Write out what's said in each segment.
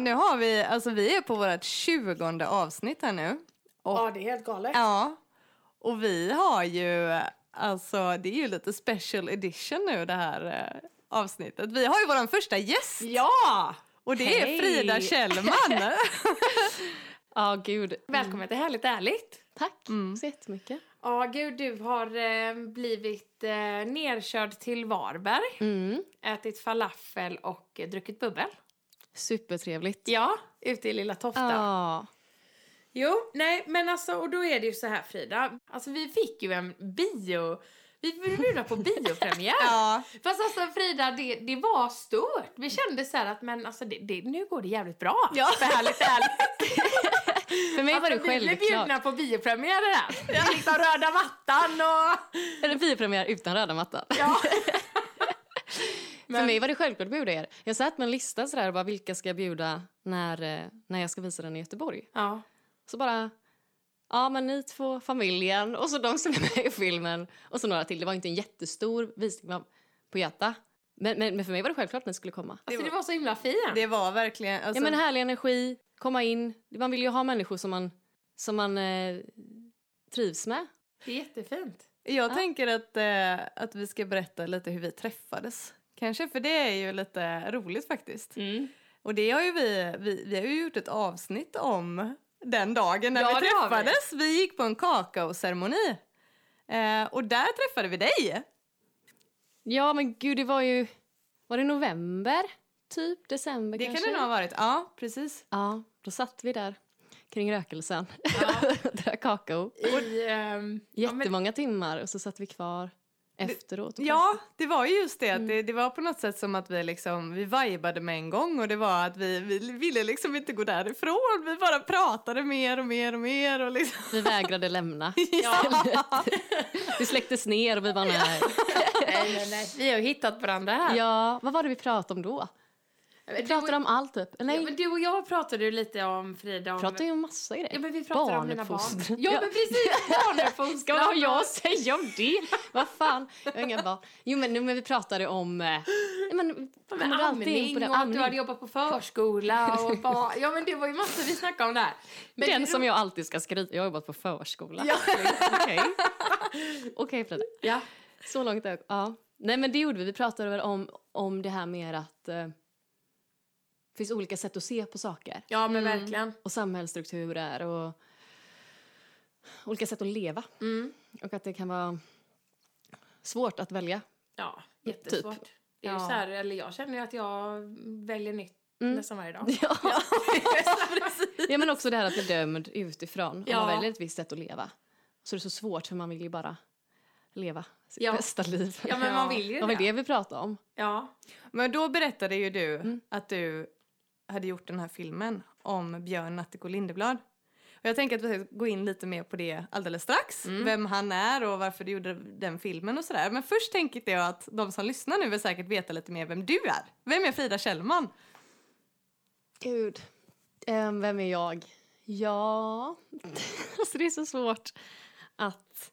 nu har vi, alltså vi är på vårt tjugonde avsnitt här nu. Och, Ja, det är helt galet. ja, och vi har ju, alltså det är ju lite special edition nu det här eh, avsnittet. Vi har ju vår första gäst Ja! och det är Hej! Frida Kjellman. Ja, gud. Välkommen till Härligt Ärligt. Tack så jättemycket. Ja, gud, du har eh, blivit eh, nerkörd till Varberg, Mm. ätit falafel och eh, druckit bubbel. Supertrevligt. Ja, ute i Lilla Tofta. Ja. Jo, nej, men alltså, och då är det ju så här Frida. Alltså vi fick ju en bio... Vi blev bjudna på biopremiär. ja, Fast alltså Frida, det, det var stort. Vi kände så här att men alltså det, det, nu går det jävligt bra. Ja. För härligt ärligt. För mig var det Alltså, vi blev självklart. bjudna på biopremiärer här. Det är liksom röda mattan och... Eller biopremiär utan röda mattan. Ja. För mig var det självklart att bjuda er. Jag satt med en lista sådär och bara vilka ska jag bjuda när, eh, när jag ska visa den i Göteborg. ja. Så bara, ja men ni två, familjen och så de som är med i filmen och så några till. Det var inte en jättestor visning på Göta. Men, men, men för mig var det självklart att ni skulle komma. Alltså det var så himla fint. det var verkligen, alltså, Ja men härlig energi, komma in. Man vill ju ha människor som man, som man eh, trivs med. Det är jättefint. jag tänker att, eh, att vi ska berätta lite hur vi träffades. Kanske, för det är ju lite roligt faktiskt. Mm. Och det har ju vi, vi, vi har ju gjort ett avsnitt om den dagen när Ja, vi det har vi. träffades. Vi. gick på en kakaoceremoni. Eh, och där träffade vi dig. Ja men gud det var ju, var det november? Typ december Det kanske? kan det nog ha varit. Ja, precis. Ja, då satt vi där kring rökelsen och drack kakao. I, ehm, ja, men, Jättemånga timmar och så satt vi kvar efteråt. och Ja, det var ju just Mm. det. att det. Det var på något sätt som att vi liksom, vi vibade med en gång och det var att vi, vi ville liksom inte gå därifrån. Vi bara pratade mer och mer och mer och liksom. Vi vägrade lämna. Ja. Vi släcktes ner och vi bara nej. nej, nej, nej. Vi har ju hittat varandra här. Ja, vad var det vi pratade om då? Vi pratade om allt typ. Ja, Nej, men du och jag pratade ju lite om Frida. Om... vi pratade ju om massa grejer. Ja, men vi pratade om dina barn. Ja, men precis. Barnuppfostran. Vad jag säga om det? Vad fan, jag har inga barn. Jo men, men vi pratade om... eh, nej, Men, in amning på det? och att du hade jobbat på förskola och bara, ja men det var ju massor vi snackade om där. Men Den som jag alltid ska skryta Jag har jobbat på förskola. Ja. Okej. Okej Frida. Ja. Så långt jag. Ja. Nej men det gjorde vi. Vi pratade väl om, om det här med att eh, finns olika sätt att se på saker. ja men verkligen. Och samhällsstrukturer och olika sätt att leva. Mm. Och att det kan vara svårt att välja. Ja, jättesvårt. Typ. Det är ju Ja. så här, eller jag känner ju att jag väljer nytt Mm. nästan varje dag. Ja. ja men också det här att bli dömd utifrån. Om Ja. man väljer ett visst sätt att leva. Så är det så svårt för man vill ju bara leva sitt Ja. bästa liv. Ja men man vill ju Det var det. det vi pratade om. Ja. Men då berättade ju du Mm. att du hade gjort den här filmen om Björn Natthiko Lindeblad. Och jag tänker att vi ska gå in lite mer på det alldeles strax. Mm. Vem han är och varför du gjorde den filmen och sådär. Men först tänker jag att de som lyssnar nu vill säkert veta lite mer vem du är. Vem är Frida Kjellman? Gud. Ehm, vem är jag? Ja... alltså det är så svårt att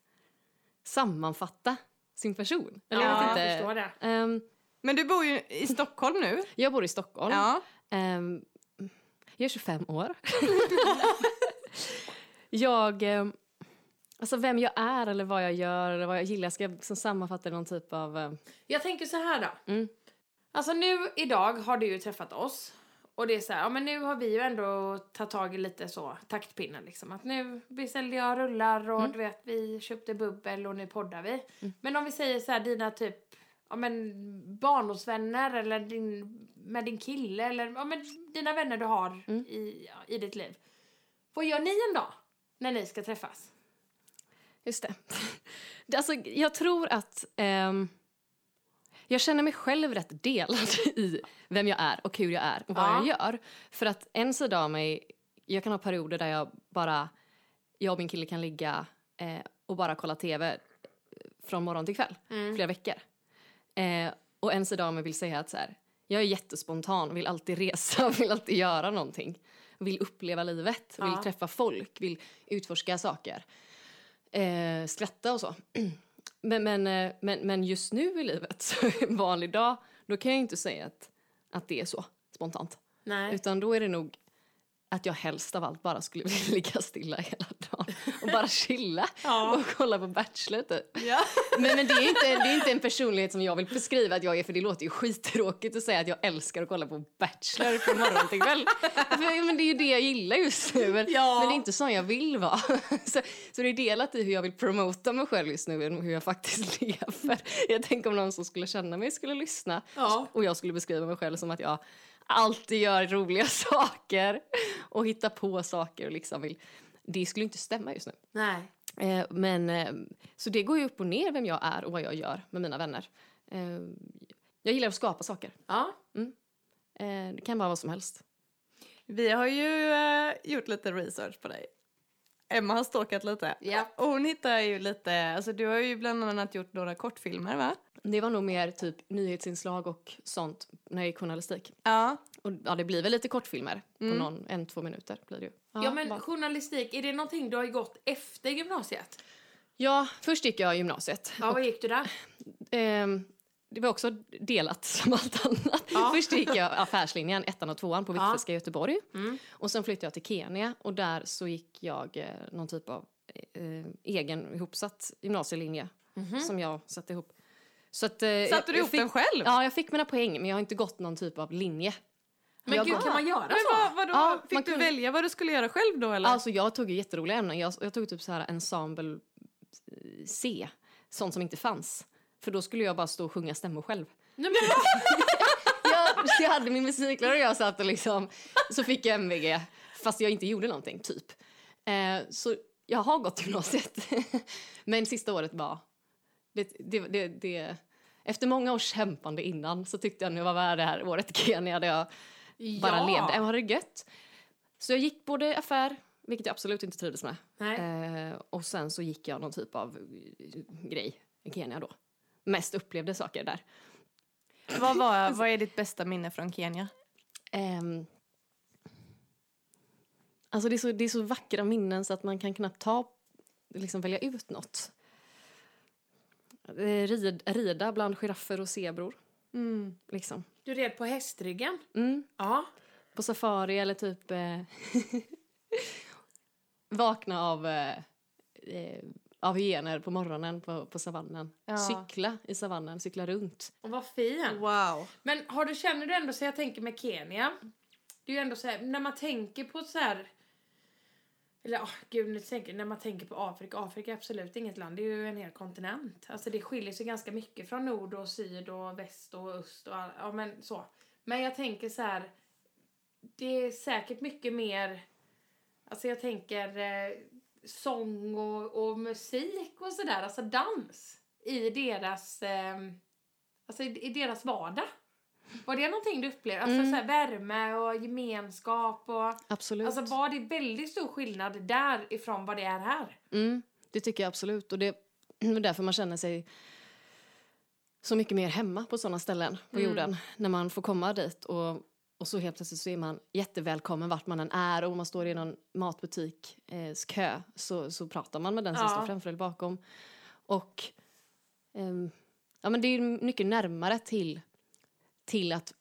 sammanfatta sin person. Eller Ja, jag, vet jag inte. förstår det. Ehm, Men du bor ju i Stockholm nu. jag bor i Stockholm. Ja. Ehm, jag är 25 år. jag... ehm, alltså vem jag är eller vad jag gör eller vad jag gillar. Ska jag liksom sammanfatta någon typ av... eh, Jag tänker så här då. Mm. Alltså nu idag har du ju träffat oss. Och det är så här, ja men nu har vi ju ändå tagit tag i lite så taktpinnen liksom. Att nu beställde jag rullar och du vet vi köpte bubbel och nu poddar vi. Men om vi säger så här dina typ, ja men barndomsvänner eller din, med din kille eller ja men dina vänner du har i, ja, i ditt liv. Vad gör ni en dag när ni ska träffas? Just det. Alltså, jag tror att... ehm, jag känner mig själv rätt delad i vem jag är och hur jag är och vad Ja. jag gör. För att en sida av mig... Jag kan ha perioder där jag bara... Jag och min kille kan ligga eh, och bara kolla tv från morgon till kväll, flera veckor. Eh, och en mig vill säga att så här, jag är jättespontan, vill alltid resa, vill alltid göra någonting. Vill uppleva livet, vill Ja. träffa folk, vill utforska saker. Eh, skratta och så. Men, men, eh, men, men just nu i livet, så en vanlig dag, då kan jag inte säga att, att det är så spontant. Nej. Utan då är det nog att jag helst av allt bara skulle vilja ligga stilla hela dagen och bara chilla Ja. och kolla på Bachelor typ. Ja. Men, men det, är inte, det är inte en personlighet som jag vill beskriva att jag är för det låter ju skittråkigt att säga att jag älskar att kolla på Bachelor från morgon till kväll. För, men det är ju det jag gillar just nu. Men, Ja. men det är inte så jag vill vara. Så, så det är delat i hur jag vill promota mig själv just nu än hur jag faktiskt lever. Jag tänker om någon som skulle känna mig skulle lyssna och jag skulle beskriva mig själv som att jag alltid gör roliga saker och hittar på saker och liksom vill. Det skulle inte stämma just nu. Nej. Eh, men, eh, så det går ju upp och ner vem jag är och vad jag gör med mina vänner. Eh, jag gillar att skapa saker. Ja. Eh, det kan vara vad som helst. Vi har ju gjort lite research på dig. Emma har stalkat lite. Ja. Och hon hittar ju lite, alltså du har ju bland annat gjort några kortfilmer va? Det var nog mer typ nyhetsinslag och sånt när jag gick journalistik. Ja. Och ja, det blir väl lite kortfilmer Mm. på någon, en, två minuter blir det ju. Ja, men bara- journalistik, är det någonting du har gått efter gymnasiet? ja, först gick jag gymnasiet. Ja, vad gick du där? Ehm, det var också delat som allt annat. Ja. Först gick jag affärslinjen, ettan och tvåan på Ja. Hvitfeldtska i Göteborg. Mm. Och sen flyttade jag till Kenya och där så gick jag eh, någon typ av eh, egen ihopsatt gymnasielinje som jag satte ihop. Så att, eh, Satte du ihop fick, den själv? Ja, jag fick mina poäng men jag har inte gått någon typ av linje. Men gud, kan man göra Men så? vad, vadå? Ja, Fick du kunde- välja vad du skulle göra själv då eller? Alltså jag tog ju jätteroliga ämnen. Jag, jag tog typ så här ensemble eh, C, sånt som inte fanns. För då skulle jag bara stå och sjunga stämmor själv. Nej, men, jag, jag hade min musiklärare och jag satt och liksom, så fick jag MVG fast jag inte gjorde någonting typ. Eh, så jag har gått gymnasiet. Men sista året var, det, det, det, det, efter många års kämpande innan så tyckte jag nu var värd det här året i Kenya där jag bara Ja. levde. Jag hade det gött. Så jag gick både affär, vilket jag absolut inte trivdes med. Eh, och sen så gick jag någon typ av eh, grej i Kenya då. Mest upplevde saker där. Vad, var, vad är ditt bästa minne från Kenya? Ehm, alltså det är, så, det är så vackra minnen så att man kan knappt ta, liksom välja ut något. Eh, Rid, rida bland giraffer och zebror. Mm. Liksom. Du red på hästryggen? Mm, Ja. på safari eller typ eh, vakna av, eh, eh, av hyener på morgonen på, på savannen. Ja. Cykla i savannen, cykla runt. Och vad fin. Wow. Men har du, känner du ändå så jag tänker med Kenya. Det är ju ändå så här, när man tänker på så här. Eller oh, gud, nu tänker, när man tänker på Afrika. Afrika är absolut inget land, det är ju en hel kontinent. Alltså det skiljer sig ganska mycket från nord och syd och väst och öst och all, ja men så. Men jag tänker så här. Det är säkert mycket mer, alltså jag tänker eh, sång och, och musik och sådär, alltså dans i deras, eh, alltså i, i deras vardag. Var det någonting du upplevde? Alltså Mm. så här, värme och gemenskap och... Absolut. Alltså var det väldigt stor skillnad där ifrån vad det är här? Mm, det tycker jag absolut. Och det är därför man känner sig så mycket mer hemma på sådana ställen på Mm. jorden. När man får komma dit och, och så helt plötsligt så är man jättevälkommen vart man än är. Och om man står i någon matbutik eh, kö så, så pratar man med den som Ja. står framför eller bakom. Och ehm, ja, men det är mycket närmare till, till att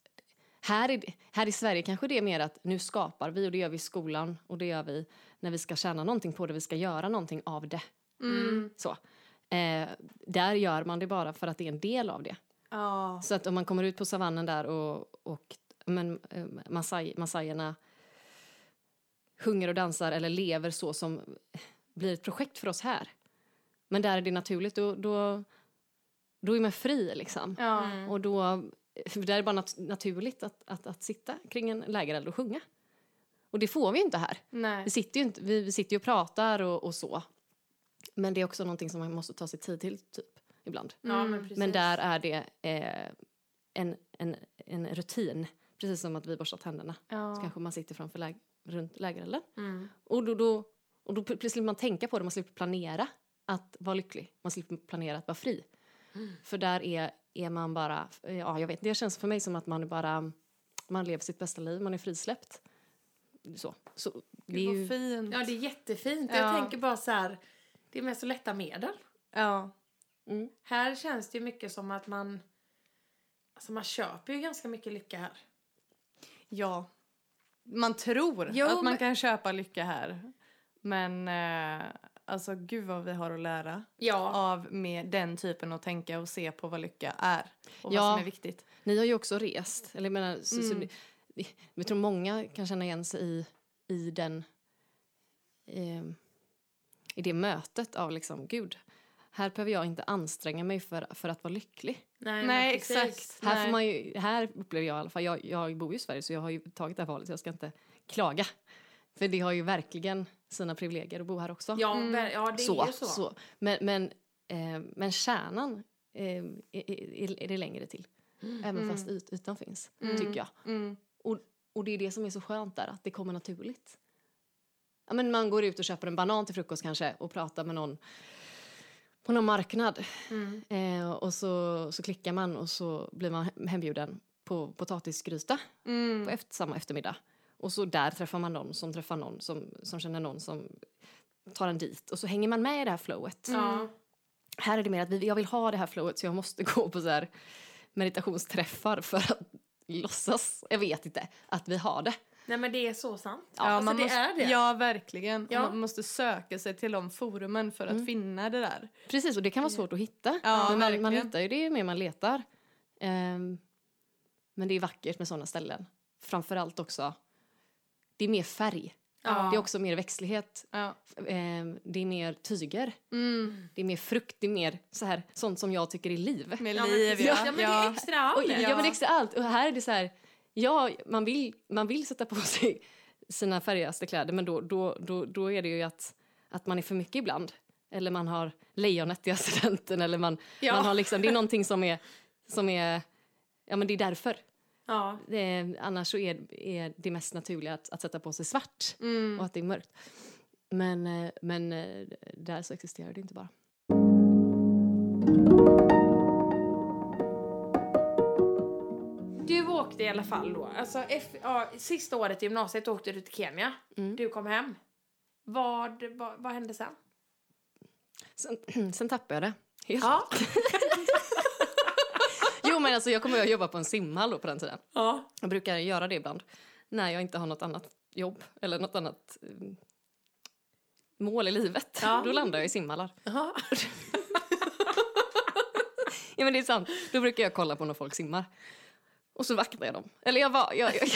här i, här i Sverige kanske det är mer att nu skapar vi och det gör vi i skolan och det gör vi när vi ska tjäna någonting på det, vi ska göra någonting av det. Mm. Så. Eh, där gör man det bara för att det är en del av det. Ja. Så att om man kommer ut på savannen där och, och men, eh, masai, massajerna sjunger och dansar eller lever så som blir ett projekt för oss här. Men där är det naturligt, då, då, då är man fri liksom. Ja. Mm. Och då, för där är det bara nat- naturligt att, att, att sitta kring en lägereld och sjunga. Och det får vi ju inte här. Nej. Vi sitter ju, inte, vi, vi sitter ju och pratar och, och så. Men det är också någonting som man måste ta sig tid till typ, ibland. Ja, Mm. men precis. Men där är det eh, en, en, en rutin. Precis som att vi borstar tänderna. Så Ja. kanske man sitter framför läg, runt lägerelden. Mm. Och då, då, och då slipper man tänka på det, man slipper planera att vara lycklig. Man slipper planera att vara fri. Mm. För där är, är man bara, ja jag vet det känns för mig som att man är bara, man lever sitt bästa liv, man är frisläppt. Så. så det är Gud, ju, fint. Ja, det är jättefint. Ja. Jag tänker bara så här, det är med så lätta medel. Ja. mm, Här känns det ju mycket som att man, alltså man köper ju ganska mycket lycka här. Ja. man tror Jo, att man men- kan köpa lycka här. Men eh, alltså gud vad vi har att lära Ja. av med den typen att tänka och se på vad lycka är och Ja. vad som är viktigt. Ni har ju också rest. Eller jag menar, så, så, Mm. det- jag tror många kan känna igen sig i, i den... Eh, I det mötet av liksom, gud, här behöver jag inte anstränga mig för, för att vara lycklig. Nej, Nej, exakt. Här, Nej. får man ju, här upplever jag i alla fall, jag, jag bor ju i Sverige så jag har ju tagit det här valet så jag ska inte klaga. För det har ju verkligen sina privilegier att bo här också. Ja, Mm. ja det så, är ju så. så. Men, men, eh, men kärnan eh, är, är, det längre till. Även Mm. fast yt, ytan finns, Mm. tycker jag. Mm. Och det är det som är så skönt där, att det kommer naturligt. Ja, men man går ut och köper en banan till frukost kanske och pratar med någon på någon marknad. Mm. Eh, och så, så klickar man och så blir man hem- hembjuden på potatisgryta Mm. på efter, samma eftermiddag. Och så där träffar man någon som träffar någon som, som känner någon som tar en dit. Och så hänger man med i det här flowet. Ja. Här är det mer att vi, jag vill ha det här flowet så jag måste gå på så här meditationsträffar för att låtsas, jag vet inte, att vi har det. Nej men det är så sant. Ja, alltså, man det måste, är det. Ja, verkligen. Ja. Man måste söka sig till de forumen för att Mm. finna det där. Precis, och det kan vara svårt att hitta. Ja, men man, man hittar ju det ju mer man letar. Ehm, men det är vackert med sådana ställen. Framförallt också, det är mer färg. Ja. Det är också mer växtlighet. Ja. Ehm, det är mer tyger. Mm. Det är mer frukt. Det är mer så här, sånt som jag tycker är liv. Med liv, ja. ja, men det är extra allt. Och. Ja. men det är extra allt. Och här är det så här, ja, man vill, man vill sätta på sig sina färgigaste kläder men då, då, då, då är det ju att, att man är för mycket ibland. Eller man har lejonet i assistenten eller man, Ja. man har liksom, det är någonting som är, som är, ja men det är därför. Ja. Det annars så är, är det mest naturliga att, att sätta på sig svart Mm. och att det är mörkt. Men, eh, men eh, där så existerar det inte bara. Åkte i alla fall då. Alltså, F- ja, sista året i gymnasiet åkte du till Kenya. Mm. Du kom hem. Vad, vad, vad hände sen? Sen, sen tappade jag det. Helt. Ja. Jo men alltså jag kommer att jobba på en simhall då på den tiden. ja. Jag brukar göra det ibland när jag inte har något annat jobb eller något annat eh, mål i livet. Ja. Då landar jag i simhallar. Ja. Ja men det är sant. Då brukar jag kolla på när folk simmar. Och så vaktar jag dem. Eller jag var... Jag, jag,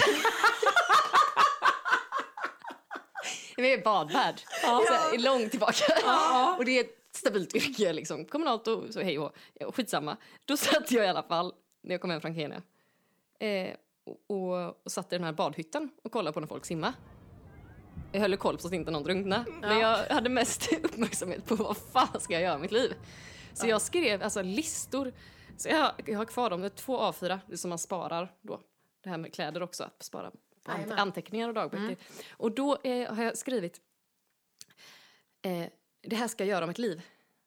jag är badvärd. Här, långt tillbaka. Ja. Och det är ett stabilt yrke liksom. Kommunalt och så hej och ja, skitsamma. Då satt jag i alla fall när jag kom hem från Kenya. Eh, och, och, och satt i den här badhytten och kollade på när folk simmar. Jag höll koll på så att inte någon drunknade. Men jag hade mest uppmärksamhet på vad fan ska jag göra i mitt liv. Så jag skrev alltså listor. Så jag, jag har kvar dem, det är två A4 det är som man sparar då. Det här med kläder också, att spara ante- anteckningar och dagböcker. Och då eh, har jag skrivit eh, det här ska jag göra om ett liv.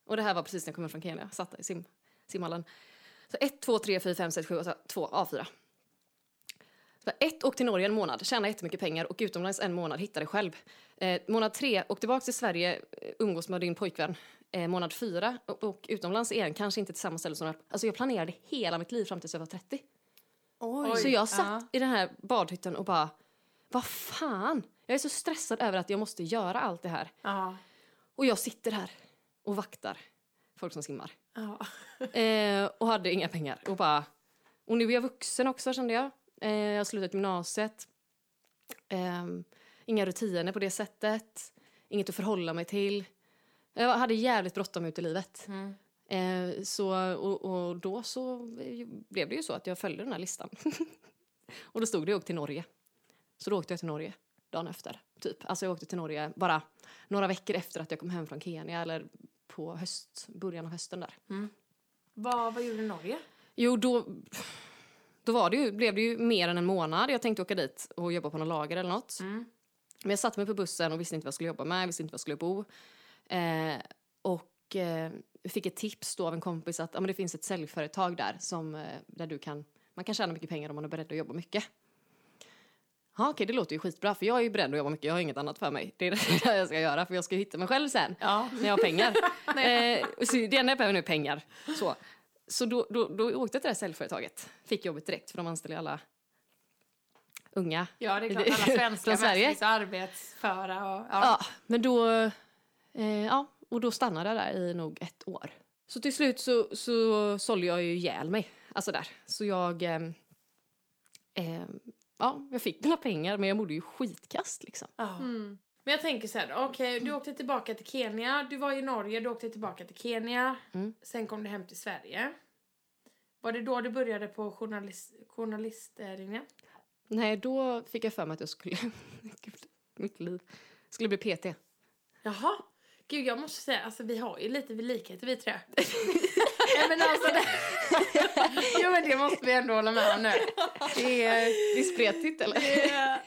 Och det här var precis när jag kom från Kenya, satt i sim, simhallen. Så 1, 2, 3, 4, 5, 6, 7, 8, 2, A4. Så ett, åk till Norge en månad, tjäna jättemycket pengar och utomlands en månad, hitta dig själv. Eh, månad tre, åk tillbaka till Sverige, eh, umgås med din pojkvän. Eh, månad fyra, och, och utomlands igen, kanske inte till samma ställe som jag... Alltså jag planerade hela mitt liv fram tills jag var 30. Oj. Så jag satt Ja. i den här badhytten och bara, vad fan? Jag är så stressad över att jag måste göra allt det här. Ja. Och jag sitter här och vaktar folk som simmar. Ja. Eh, och hade inga pengar. Och, bara, och nu är jag vuxen också kände jag. Eh, jag har slutat gymnasiet. Eh, inga rutiner på det sättet. Inget att förhålla mig till. Jag hade jävligt bråttom ut i livet. Mm. Eh, så, och, och då så blev det ju så att jag följde den här listan. och då stod det åk till Norge. Så då åkte jag till Norge dagen efter. Typ. Alltså jag åkte till Norge bara några veckor efter att jag kom hem från Kenya eller på höst, början av hösten där. Vad, vad gjorde Norge? Jo, då, då var det ju, blev det ju mer än en månad. Jag tänkte åka dit och jobba på något lager eller något. Mm. Men jag satte mig på bussen och visste inte vad jag skulle jobba med, visste inte var jag skulle bo. Eh, och eh, fick ett tips då av en kompis att ja, men det finns ett säljföretag där som, eh, där du kan, man kan tjäna mycket pengar om man är beredd att jobba mycket. Ja, okej, det låter ju skitbra för jag är ju beredd att jobba mycket, jag har inget annat för mig. Det är det jag ska göra för jag ska hitta mig själv sen Ja. när jag har pengar. eh, så det enda jag behöver nu är pengar. Så, så då, då, då åkte jag till det här säljföretaget. Fick jobbet direkt för de anställer alla unga. Ja, det är klart. Alla svenskar Sverige. arbetsföra och... Ja. Ja, men då, eh, ja, och då stannade jag där i nog ett år. Så till slut så, så sålde jag ju ihjäl mig. Alltså där. Så jag, eh, eh, ja, jag fick mina pengar men jag mådde ju skitkast liksom. Ja. Mm. Men jag tänker så här, okej, du åkte tillbaka till Kenya, du var i Norge, du åkte tillbaka till Kenya, Mm. sen kom du hem till Sverige. Var det då du började på journalist, journalistlinjen? Nej, då fick jag för mig att jag skulle, gud, mitt liv, skulle bli PT. Jaha. Gud, jag måste säga, alltså vi har ju lite likheter vi tre. Nej men alltså det... jo men det måste vi ändå hålla med om nu. Det är... Det är spretigt eller? Det är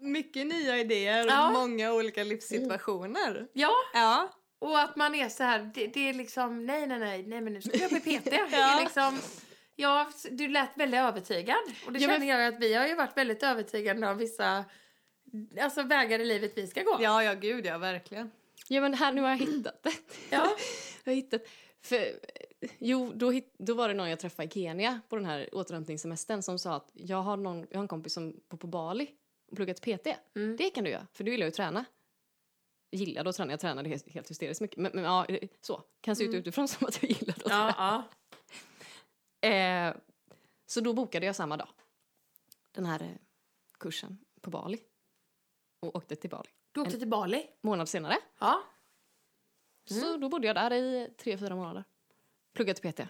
mycket nya idéer och Ja. många olika livssituationer. Ja, Ja. och att man är så här, det, det är liksom, nej nej nej, nej men nu ska jag bli PT. Det är Ja. liksom, ja, du lät väldigt övertygad. Och det Ja, känner jag att vi har ju varit väldigt övertygande om vissa alltså, vägar i livet vi ska gå. ja, ja, gud ja, verkligen. Ja men här, nu har jag hittat det. Ja. Jag har hittat, för, jo, då, hitt, då var det någon jag träffade i Kenya på den här återhämtningssemestern som sa att jag har, någon, jag har en kompis som bor på Bali och pluggar till PT. Mm. Det kan du göra, för du gillar ju att träna. Jag gillade att träna, jag tränade helt, helt hysteriskt mycket. Men, men ja, så. Kan se ut utifrån som att jag gillade att Ja, träna. ja. Eh, så då bokade jag samma dag den här eh, kursen på Bali. Och åkte till Bali. Du åkte till Bali? Månad senare. Ja. Så då bodde jag där i tre, fyra månader. Pluggade till PT.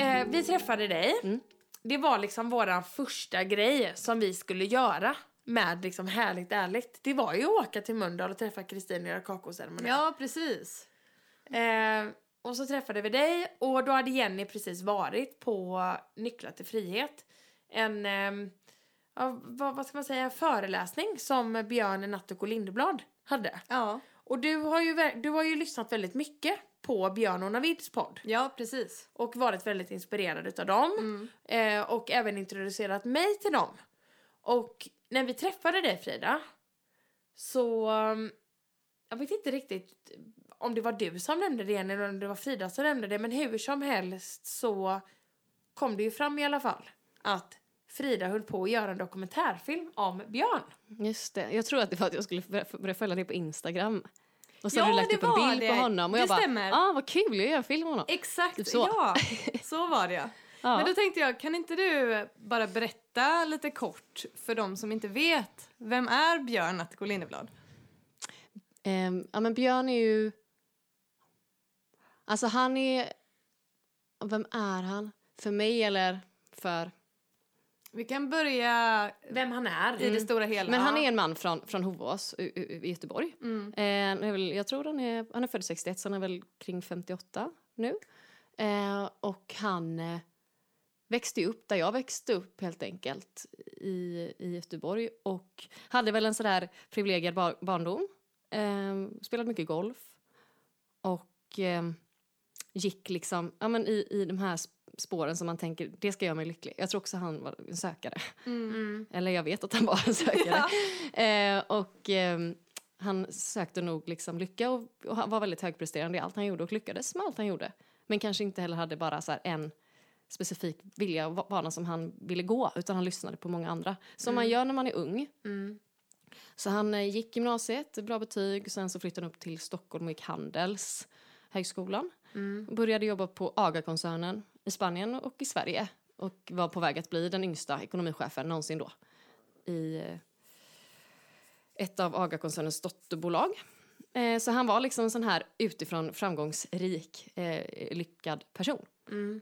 Eh, vi träffade dig. Mm. Det var liksom våran första grej som vi skulle göra med liksom härligt ärligt. Det var ju att åka till Mölndal och träffa Kristin och göra kakaoceremoni. Ja, precis. Eh, och så träffade vi dig och då hade Jenny precis varit på Nycklar till frihet. En, ja, vad, vad ska man säga, en föreläsning som Björn Natthiko Lindeblad hade. Ja, Och du har, ju, du har ju lyssnat väldigt mycket på Björn och Navids podd. ja precis. Och varit väldigt inspirerad utav dem. Mm. Eh, och även introducerat mig till dem. Och när vi träffade dig Frida så um, jag vet inte riktigt om det var du som nämnde det eller om det var Frida som nämnde det men hur som helst så kom det ju fram i alla fall att Frida höll på att göra en dokumentärfilm om Björn. Just det. Jag tror att det var att jag skulle börja- följa det på Instagram. Och så Ja, hade du lagt upp en bild det. på honom. Och Det jag bara, stämmer. ah, vad kul, jag gör film om honom. Exakt, Typ så. ja. Så var det. Ja. Men då tänkte jag, kan inte du bara berätta lite kort för de som inte vet, vem är Björn Natthiko Lindeblad? Ehm, ja, men Björn är ju... Alltså han är... Vem är han? För mig eller för... Vi kan börja Vem han är. i det stora hela. Mm. Men han är en man från, från Hovås i, i, Göteborg. Mm. Eh, jag tror han är, han är född 61 så han är väl kring 58 nu. Eh, och han eh, växte upp där jag växte upp helt enkelt i, i Göteborg och hade väl en sådär privilegierad bar, barndom. Eh, spelade mycket golf och eh, gick liksom ja, men i, i de här sp- spåren som man tänker det ska göra mig lycklig. Jag tror också han var en sökare. Mm. Eller jag vet att han var en sökare. eh, och ehm, han sökte nog liksom lycka och, och var väldigt högpresterande i allt han gjorde och lyckades med allt han gjorde. Men kanske inte heller hade bara så här en specifik vilja och bana som han ville gå utan han lyssnade på många andra. Som man gör när man är ung. Mm. Så han eh, gick gymnasiet, bra betyg, sen så flyttade han upp till Stockholm och gick Handels högskolan. Mm. Började jobba på AGA-koncernen i Spanien och i Sverige och var på väg att bli den yngsta ekonomichefen någonsin då i eh, ett av AGA-koncernens dotterbolag. Eh, Så han var liksom en sån här utifrån framgångsrik, eh, lyckad person. Mm.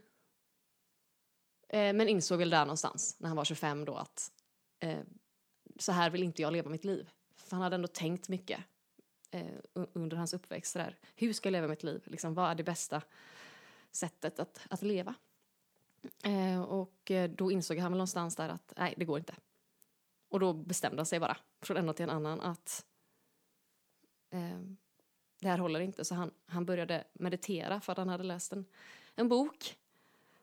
Eh, Men insåg väl där någonstans, när han var 25 då, att eh, så här vill inte jag leva mitt liv. För han hade ändå tänkt mycket eh, under hans uppväxt. Där. Hur ska jag leva mitt liv? Liksom, vad är det bästa sättet att, att leva? Eh, och eh, då insåg han väl någonstans där att nej, det går inte. Och då bestämde han sig bara, från en till en annan, att eh, det här håller inte. Så han, han började meditera för att han hade läst en, en bok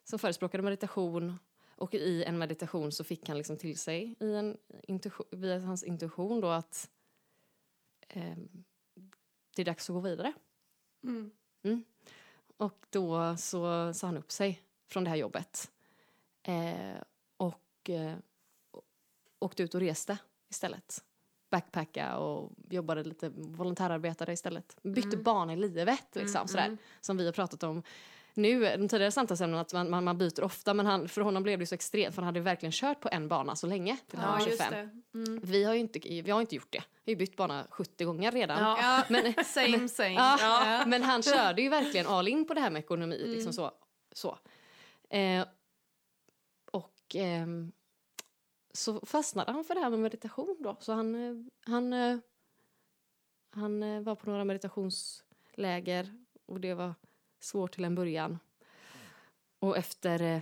som förespråkade meditation. Och i en meditation så fick han liksom till sig i en intuition, via hans intuition då att eh, det är dags att gå vidare. Mm. Och då så sa han upp sig från det här jobbet. Eh, och eh, åkte ut och reste istället. Backpacka och jobbade lite volontärarbetare istället. Bytte Mm. bana i livet liksom Mm, sådär. mm. Som vi har pratat om nu, de tidigare samtalsämnena, att man, man, man byter ofta. Men han, för honom blev det så extremt, för han hade verkligen kört på en bana så länge. Till han var Ja, just 25. det. Mm. Vi har ju inte, vi har inte gjort det. Vi har ju bytt bana 70 gånger redan. Ja. Men, same same. Ja. Ja. men han körde ju verkligen all in på det här med ekonomi. Mm. Liksom så. så. Eh, och ehm, så fastnade han för det här med meditation då. Så han, eh, han, eh, han eh, var på några meditationsläger och det var svårt till en början. Och efter, eh,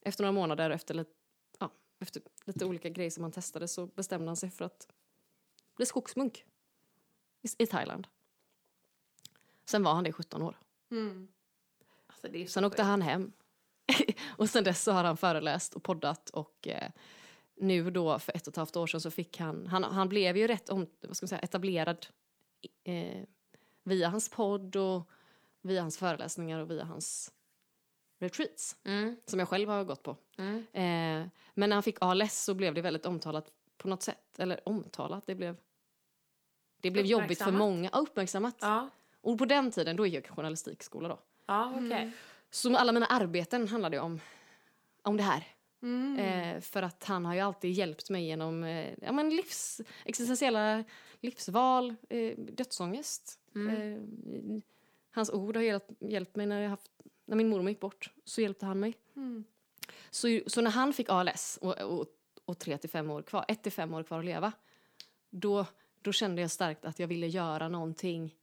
efter några månader, efter lite, ja, efter lite olika grejer som han testade så bestämde han sig för att bli skogsmunk i, i Thailand. Sen var han det i 17 år. Mm. Alltså, Sen åkte han hem. och sen dess så har han föreläst och poddat och eh, nu då för ett och ett halvt år sedan så fick han, han, han blev ju rätt om, vad ska man säga, etablerad eh, via hans podd och via hans föreläsningar och via hans retreats Mm, som jag själv har gått på. mm. Eh, men när han fick ALS så blev det väldigt omtalat på något sätt. Eller omtalat, det blev, det blev jobbigt för många. Ja, uppmärksammat. Ja, Och på den tiden, då gick jag journalistikskola då. ja okej. Mm. Så alla mina arbeten handlade om, om det här. Mm. Eh, för att han har ju alltid hjälpt mig genom eh, ja, men livs, existentiella livsval, eh, dödsångest. Mm. Eh, hans ord har hjälpt, hjälpt mig när, jag haft, när min mormor gick bort. Så hjälpte han mig. Mm. Så, så när han fick ALS och, och, och tre till fem år kvar, ett till fem år kvar att leva, då, då kände jag starkt att jag ville göra någonting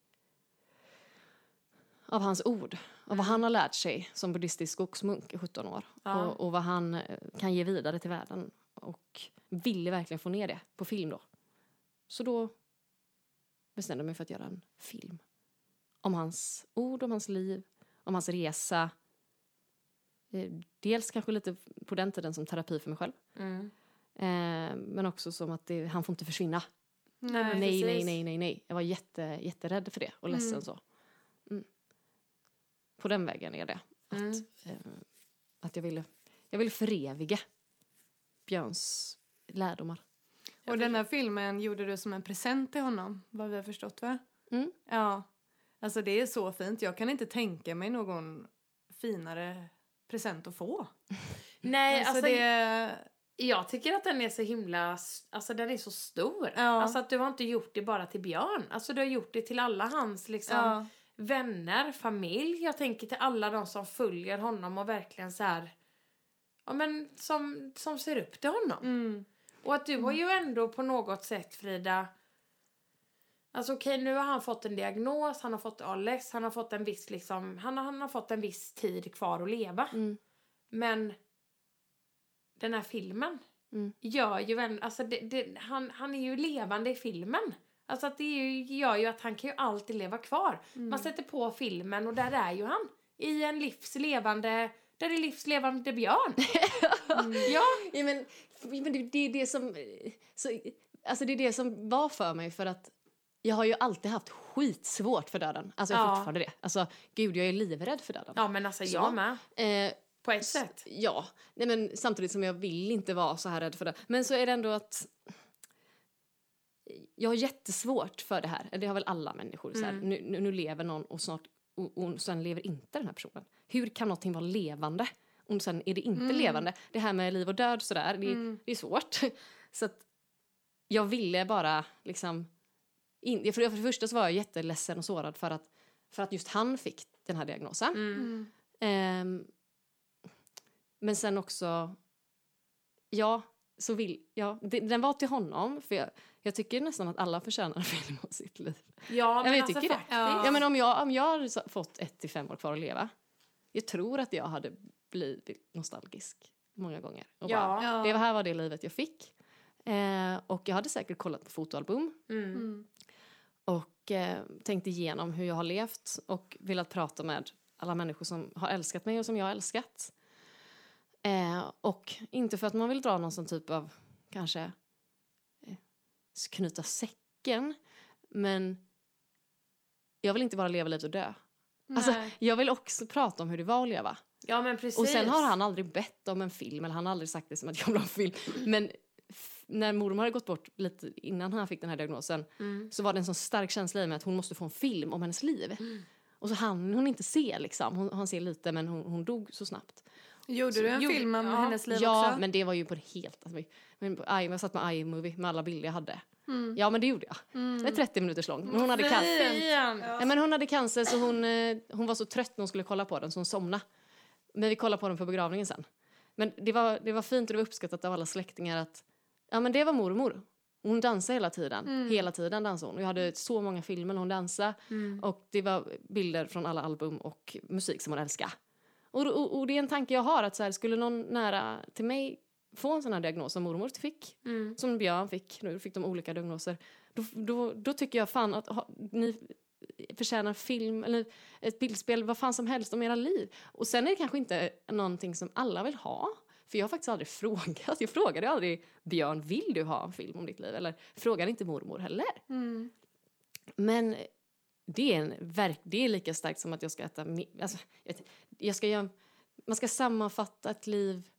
av hans ord. Av vad han har lärt sig som buddhistisk skogsmunk i 17 år. Ja. Och, och vad han eh, kan ge vidare till världen. Och ville verkligen få ner det på film då. Så då bestämde jag mig för att göra en film. Om hans ord, om hans liv, om hans resa. Eh, Dels kanske lite på den tiden som terapi för mig själv. Mm. Eh, men också som att det, han får inte försvinna. Nej, Nej, nej, nej, nej, nej. Jag var jätte, jätterädd för det och ledsen Mm. så. Mm. På den vägen är det. Att, Mm. eh, att jag, ville, jag ville föreviga Björns lärdomar. Och den här filmen gjorde du som en present till honom, vad vi har förstått va? Mm. Ja. Alltså det är så fint. Jag kan inte tänka mig någon finare present att få. Nej, alltså, alltså, det... jag tycker att den är så himla, alltså den är så stor. Ja. Alltså att du har inte gjort det bara till Björn, alltså du har gjort det till alla hans liksom Ja. vänner, familj. Jag tänker till alla de som följer honom och verkligen så här, ja men som, som ser upp till honom. Mm. Och att du har ju ändå på något sätt Frida, alltså okej nu har han fått en diagnos, han har fått ALS, han har fått en viss liksom, han har, han har fått en viss tid kvar att leva. Mm. Men den här filmen Mm. gör ju en, alltså det, det, han, han är ju levande i filmen. Alltså att det ju, gör ju att han kan ju alltid leva kvar. Mm. Man sätter på filmen och där är ju han. I en livslevande, där är livslevande Björn. Ja, Ja, men, men det, det är det som... Så, alltså det är det som var för mig för att jag har ju alltid haft skitsvårt för döden. Alltså jag har Ja. fortfarande det. Alltså gud, jag är livrädd för döden. ja men alltså Så. jag med. Eh, På ett sätt. Ja, nej men samtidigt som jag vill inte vara så här rädd för det. Men så är det ändå att jag har jättesvårt för det här. Det har väl alla människor. Så här. Mm. Nu, nu, nu lever någon och snart och, och sen lever inte den här personen. Hur kan någonting vara levande och sen är det inte Mm. levande? Det här med liv och död sådär, det, Mm. det är svårt. Så att jag ville bara liksom... In, för, det, för det första så var jag jätteledsen och sårad för att, för att just han fick den här diagnosen. Mm. Mm. Ehm, men sen också, ja, så vill, ja, det, den var till honom. För jag, jag tycker nästan att alla förtjänar en film om sitt liv. Ja, men jag alltså tycker det. faktiskt. Ja. Ja, men om jag, om jag hade fått ett till fem år kvar att leva, jag tror att jag hade blivit nostalgisk många gånger. Och Ja. bara, Ja. det här var det livet jag fick. Eh, och jag hade säkert kollat på fotoalbum Mm. Mm. och eh, tänkt igenom hur jag har levt och velat prata med alla människor som har älskat mig och som jag har älskat. Eh, och inte för att man vill dra någon sån typ av, kanske, eh, knyta säcken, men jag vill inte bara leva livet och dö. Alltså, jag vill också prata om hur det var att leva. Ja men precis. Och sen har han aldrig bett om en film, eller han har aldrig sagt det som att jag vill ha en film. Men när mormor hade gått bort lite innan han fick den här diagnosen Mm. så var det en sån stark känsla i mig att hon måste få en film om hennes liv. Och så hann hon inte se liksom. Hon, han ser lite men hon, hon dog så snabbt. Gjorde du en Gjorde- film om ja. hennes liv ja, också? men det var ju på det helt... Alltså, men, jag satt med iMovie med alla bilder jag hade. Mm. Ja men det gjorde jag. Det är 30 minuters lång. Men hon hade cancer. Fint. Ja, men hon hade cancer så hon, eh, hon var så trött när hon skulle kolla på den så hon somnade. Men vi kollade på den på begravningen sen. Men det var, det var fint och det var uppskattat av alla släktingar att ja men det var mormor. Hon dansade hela tiden. Hela tiden dansade hon. Jag hade så många filmer när hon dansade. Och det var bilder från alla album och musik som hon älskade. Och, och, och det är en tanke jag har att så här, skulle någon nära till mig få en sån här diagnos som mormor fick, Mm. som Björn fick, nu fick de olika diagnoser, då, då, då tycker jag fan att ha, ni förtjänar film eller ett bildspel, vad fan som helst om era liv. Och sen är det kanske inte någonting som alla vill ha. För jag har faktiskt aldrig frågat. Jag frågade aldrig Björn, vill du ha en film om ditt liv? Eller frågade inte mormor heller. Mm. Men det är, en verk, det är lika starkt som att jag ska äta... Alltså, jag, jag ska göra, man ska sammanfatta ett liv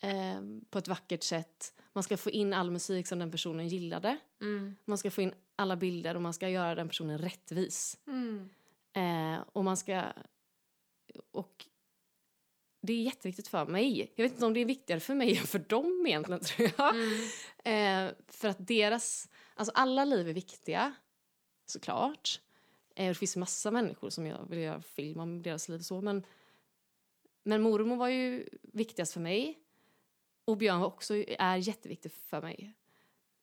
eh, på ett vackert sätt. Man ska få in all musik som den personen gillade. Mm. Man ska få in alla bilder och man ska göra den personen rättvis. Mm. Eh, och man ska... Och det är jätteviktigt för mig. Jag vet inte om det är viktigare för mig än för dem egentligen, tror jag. Mm. Eh, för att deras... Alltså alla liv är viktiga, såklart. Eh, det finns massa människor som jag vill göra film om deras liv så, men... Men mormor var ju viktigast för mig. Och Björn var också, är jätteviktig för mig.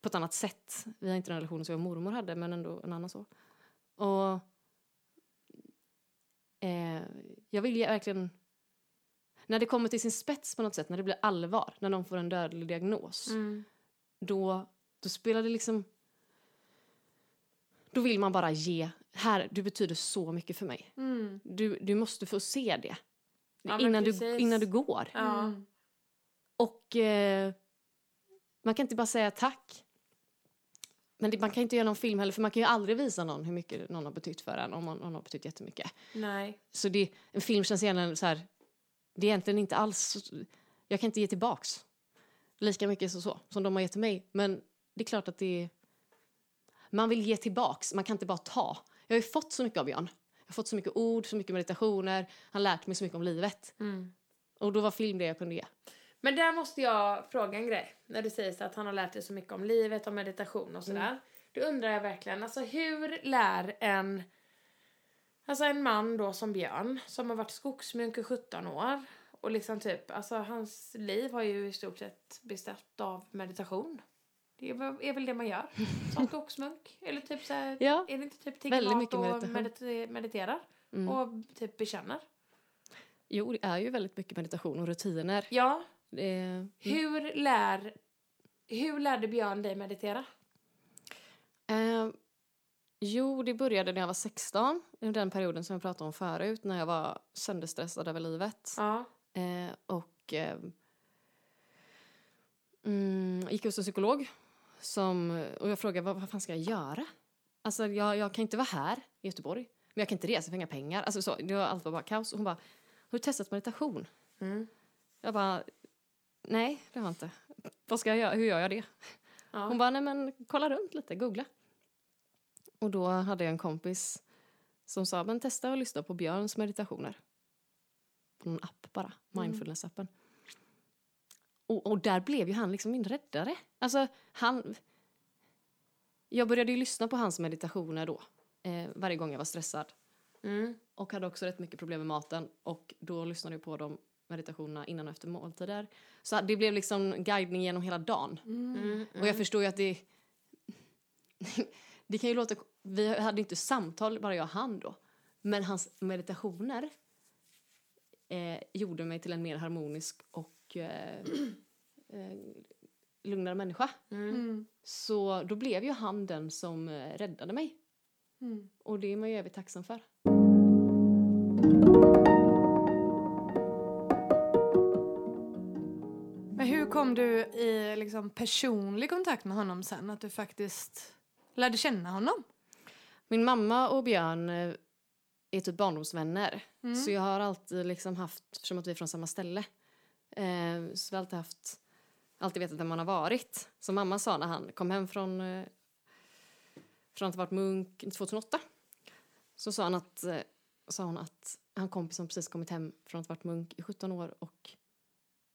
På ett annat sätt. Vi har inte den relationen som jag och mormor hade, men ändå en annan så. Och... Eh, jag vill ju verkligen... När det kommer till sin spets på något sätt, när det blir allvar, när någon får en dödlig diagnos Mm. då, då spelar det liksom... Då vill man bara ge... Här, du betyder så mycket för mig. Mm. Du, du måste få se det. Ja, innan, du, innan du går. Ja. Mm. Och eh, man kan inte bara säga tack. Men det, man kan inte göra någon film heller, för man kan ju aldrig visa någon hur mycket någon har betytt för en, om man, någon har betytt jättemycket. Nej. Så det, en film känns gärna så här... Det är egentligen inte alls... Jag kan inte ge tillbaks lika mycket så, så, som de har gett till mig. Men det är klart att det är... Man vill ge tillbaks, man kan inte bara ta. Jag har ju fått så mycket av Björn. Jag har fått så mycket ord, så mycket meditationer. Han lärt mig så mycket om livet. Mm. Och då var film det jag kunde ge. Men där måste jag fråga en grej. När du säger så att han har lärt dig så mycket om livet, om meditation och sådär. Då undrar jag verkligen, alltså hur lär en... Alltså en man då som Björn, som har varit skogsmunk i 17 år. Och liksom typ, alltså hans liv har ju i stort sett bestått av meditation. Det är, väl- det man gör som skogsmunk? Eller typ så här, Ja, är det inte typ tigger mycket och meditation. medite- mediterar? Mm. Och typ bekänner? Jo, det är ju väldigt mycket meditation och rutiner. Ja, Det är, Hur lär... Hur lärde Björn dig meditera? Eh, jo, det började när jag var 16. I den perioden som jag pratade om förut, när jag var sönderstressad över livet. Ja. Eh, och eh, mm, gick hos en psykolog. Som, och jag frågade vad, vad fan ska jag göra? Alltså, jag, jag kan inte vara här i Göteborg. Men jag kan inte resa för inga pengar. Alltså, så, det var, allt var bara kaos. Och hon bara, har du testat meditation? Mm. Jag bara, nej det har jag inte. Vad ska jag göra? Hur gör jag det? ja. Hon bara, nej men kolla runt lite, googla. Och då hade jag en kompis som sa, men testa att lyssna på Björns meditationer. På någon app bara, mindfulness-appen. Och, och där blev ju han liksom min räddare. Alltså han... Jag började ju lyssna på hans meditationer då, eh, varje gång jag var stressad. Mm. Och hade också rätt mycket problem med maten. Och då lyssnade jag på de meditationerna innan och efter måltider. Så det blev liksom guidning genom hela dagen. Mm. Och jag förstår ju att det... det kan ju låta... Vi hade inte samtal, bara jag och han då. Men hans meditationer eh, gjorde mig till en mer harmonisk och eh, eh, lugnare människa. Mm. Så då blev ju han den som eh, räddade mig. Mm. Och det är man ju evigt tacksam för. Men hur kom du i liksom, personlig kontakt med honom sen? Att du faktiskt lärde känna honom? Min mamma och Björn eh, är typ barndomsvänner. Mm. Så jag har alltid liksom haft, eftersom att vi är från samma ställe, eh, så vi har alltid haft, alltid vetat vem man har varit. Som mamma sa när han kom hem från, eh, från att ha varit munk 2008. Så sa, han att, eh, sa hon att han kompis som precis kommit hem från att ha varit munk i 17 år och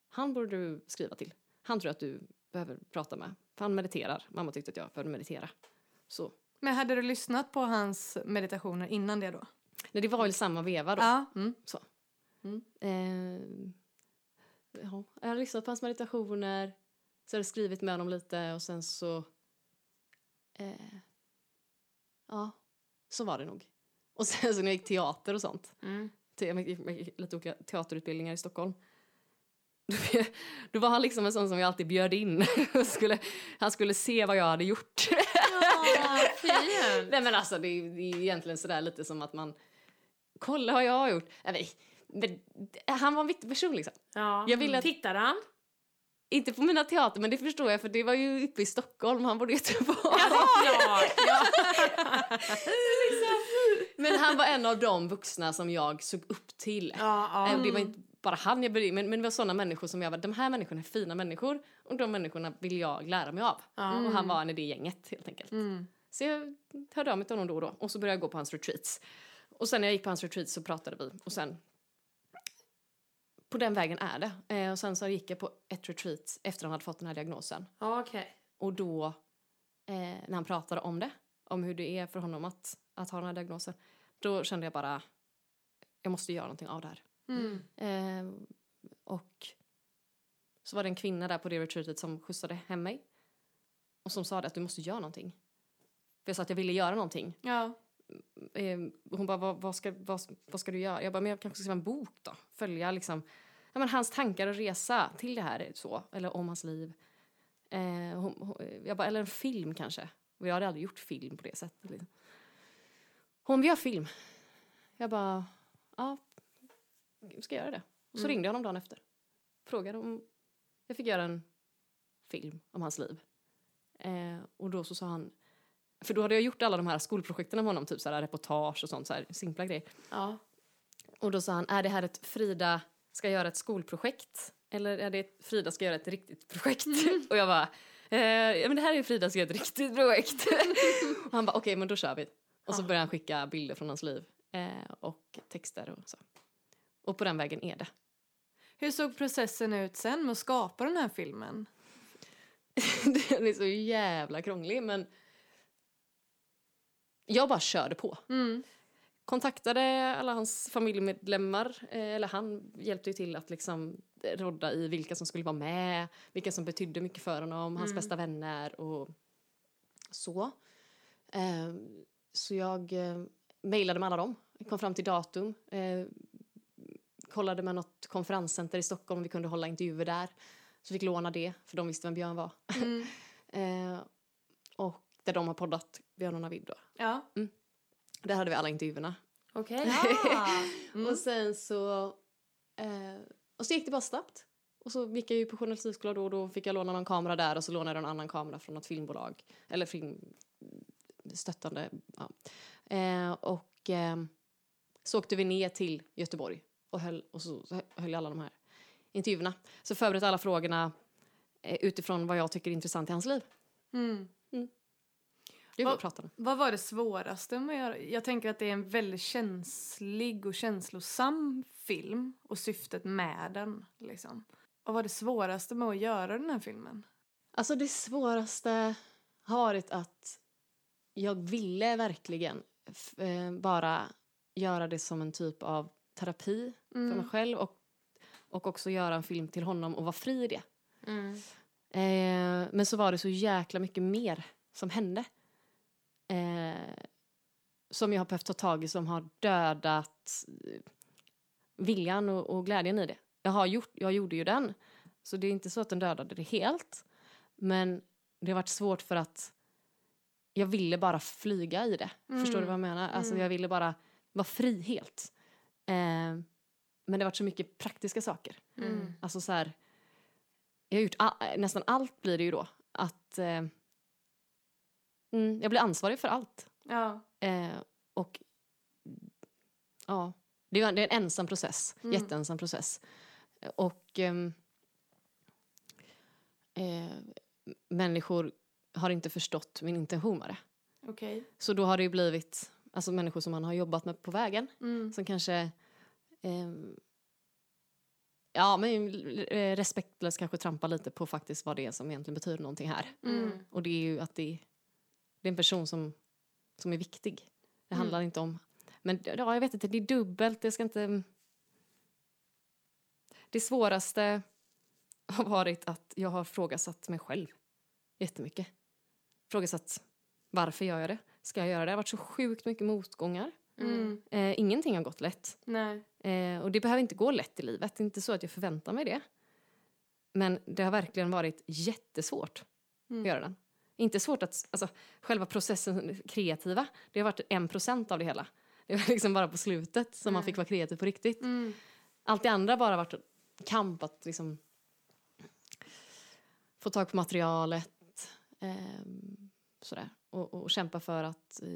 han borde du skriva till. Han tror att du behöver prata med. För han mediterar. Mamma tyckte att jag behövde meditera. Så. Men hade du lyssnat på hans meditationer innan det då? Nej, det var väl samma veva då. Ja. Mm. Eh, ja, jag har lyssnat på hans meditationer, så har jag skrivit med honom lite och sen så... Eh, ja, så var det nog. Och sen så när jag gick teater och sånt, Mm. jag gick, lite olika teaterutbildningar i Stockholm, då, var han liksom en sån som jag alltid bjöd in. Och skulle, han skulle se vad jag hade gjort. Fint. Nej men alltså det är, det är egentligen sådär lite som att man, kolla vad jag har gjort. Nej, men, han var en viktig person liksom. Ja. Jag vill att- Tittar han? Inte på mina teater, men det förstår jag för det var ju uppe i Stockholm, han bodde i Göteborg. Ja, ja. Men han var en av de vuxna som jag såg upp till. ja, ja. Det var inte bara han jag började, men, men det var sådana människor som jag var, de här människorna är fina människor och de människorna vill jag lära mig av. Ja. Och han var en i det gänget helt enkelt. Mm. Så jag hörde av mig till honom då och då och så började jag gå på hans retreats. Och sen när jag gick på hans retreats så pratade vi och sen på den vägen är det. Eh, och sen så gick jag på ett retreat efter han hade fått den här diagnosen. Okej. Och då, eh, när han pratade om det, om hur det är för honom att, att ha den här diagnosen, då kände jag bara, jag måste göra någonting av det här. Mm. Eh, och så var det en kvinna där på det retreatet som skjutsade hem mig. Och som sa att du måste göra någonting. För jag sa att jag ville göra någonting. Ja. Eh, hon bara, vad, vad, ska, vad, vad ska du göra? Jag bara, men jag kanske ska skriva en bok då. Följa liksom, ja, men hans tankar och resa till det här så, eller om hans liv. Eh, hon, hon, jag bara, eller en film kanske. Och jag hade aldrig gjort film på det sättet. Liksom. Hon, vi gör film. Jag bara, ja, ska jag göra det? Och så Mm. ringde jag honom dagen efter. Frågade om jag fick göra en film om hans liv. Eh, och då så sa han, för då hade jag gjort alla de här skolprojekten med honom, typ så här reportage och sånt, så här simpla grejer. Ja. Och då sa han, är det här ett Frida ska göra ett skolprojekt? Eller är det ett Frida ska göra ett riktigt projekt? och jag bara, eh, men det här är Frida ska göra ett riktigt projekt. och han bara, okej men då kör vi. Och så Ja. började han skicka bilder från hans liv eh, och texter och så. Och på den vägen är det. Hur såg processen ut sen med att skapa den här filmen? den är så jävla krånglig men jag bara körde på. Mm. kontaktade alla hans familjemedlemmar, eh, eller han hjälpte ju till att liksom rodda i vilka som skulle vara med, vilka som betydde mycket för honom, hans Mm. bästa vänner och så. Eh, så jag eh, mejlade med alla dem, kom fram till datum, kollade med något konferenscenter i Stockholm vi kunde hålla intervjuer där. Så fick låna det, för de visste vem Björn var. Mm. Eh, och där de har poddat, Björn och Navid då. Ja. Där hade vi alla intervjuerna. Okej. Ja. Mm. Och sen så... Eh, och så gick det bara snabbt. Och så gick jag ju på journalistikskola då och då fick jag låna någon kamera där och så lånade jag en annan kamera från något filmbolag. Eller filmstöttande. Ja. Eh, och eh, så åkte vi ner till Göteborg och höll, och så höll jag alla de här intervjuerna. Så förberedde alla frågorna eh, utifrån vad jag tycker är intressant i hans liv. Mm. Det Vad- var om. Vad var det svåraste med att göra? Jag tänker att det är en väldigt känslig och känslosam film och syftet med den. Liksom. Vad var det svåraste med att göra den här filmen? Alltså det svåraste har varit att jag ville verkligen eh, bara göra det som en typ av terapi för mig Mm. själv och, och också göra en film till honom och vara fri i det. Mm. Eh, men så var det så jäkla mycket mer som hände. Eh, som jag har behövt ta tag i som har dödat eh, viljan och, och glädjen i det. Jag, har gjort, jag gjorde ju den, så det är inte så att den dödade det helt. Men det har varit svårt för att jag ville bara flyga i det. Förstår du Mm. vad jag menar? Alltså Mm. jag ville bara vara fri helt. Eh, men det har varit så mycket praktiska saker. Mm. Alltså så här, jag har gjort all, nästan allt blir det ju då. Att eh, mm, jag blir ansvarig för allt. Ja. Eh, och ja, det är, det är en ensam process, jätteensam process. Och ehm, eh, människor har inte förstått min intention med det. Okej. Så då har det ju blivit alltså människor som man har jobbat med på vägen Mm. som kanske ehm, ja, men eh, respektlöst kanske trampar lite på faktiskt vad det är som egentligen betyder någonting här. Mm. Och det är ju att det, det är en person som, som är viktig. Det Mm. handlar inte om... Men ja, jag vet inte, det är dubbelt. Det ska inte... Det svåraste har varit att jag har frågasatt mig själv jättemycket. Frågasatt varför gör jag det? Ska jag göra det? Det har varit så sjukt mycket motgångar. Mm. Eh, ingenting har gått lätt. Nej. Eh, och det behöver inte gå lätt i livet. Det är inte så att jag förväntar mig det. Men det har verkligen varit jättesvårt Mm. att göra den. Inte svårt att, alltså själva processen kreativa, det har varit en procent av det hela. Det var liksom bara på slutet som man fick vara kreativ på riktigt. Mm. Allt det andra har bara varit kamp att liksom få tag på materialet ehm, sådär. Och, och kämpa för att eh,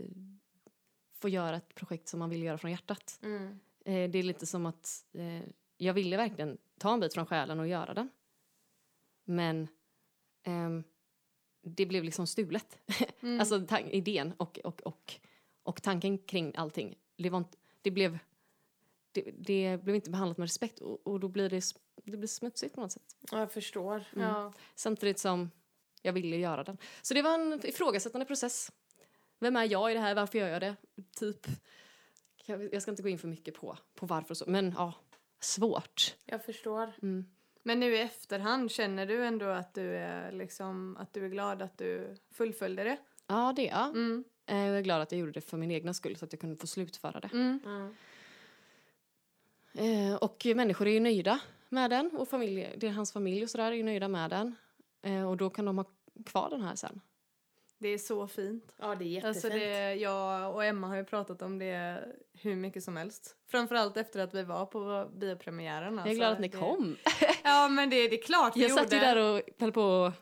få göra ett projekt som man vill göra från hjärtat. Mm. Eh, det är lite som att eh, jag ville verkligen ta en bit från själen och göra den. Men ehm, det blev liksom stulet. Mm. alltså idén och, och, och, och tanken kring allting. Det, var inte, det, blev, det, det blev inte behandlat med respekt och, och då blir det, det blir smutsigt på något sätt. Ja, Jag förstår. Ja. Samtidigt som jag ville göra den. Så det var en ifrågasättande process. Vem är jag i det här? Varför gör jag det? Typ. Jag ska inte gå in för mycket på, på varför och så. Men ja, svårt. Jag förstår. Mm. Men nu i efterhand, känner du ändå att du är, liksom, att du är glad att du fullföljde det? Ja, det är jag. Mm. Eh, Jag är glad att jag gjorde det för min egna skull så att jag kunde få slutföra det. Mm. Mm. Eh, och människor är ju nöjda med den och familj, det är hans familj och sådär är ju nöjda med den. Eh, och då kan de ha kvar den här sen. Det är så fint. Ja, det är jättefint. Alltså det, jag och Emma har ju pratat om det hur mycket som helst. Framförallt efter att vi var på biopremiären. Jag är glad att ni det, kom. Ja men det, det är klart vi Jag satt gjorde. ju där och höll på att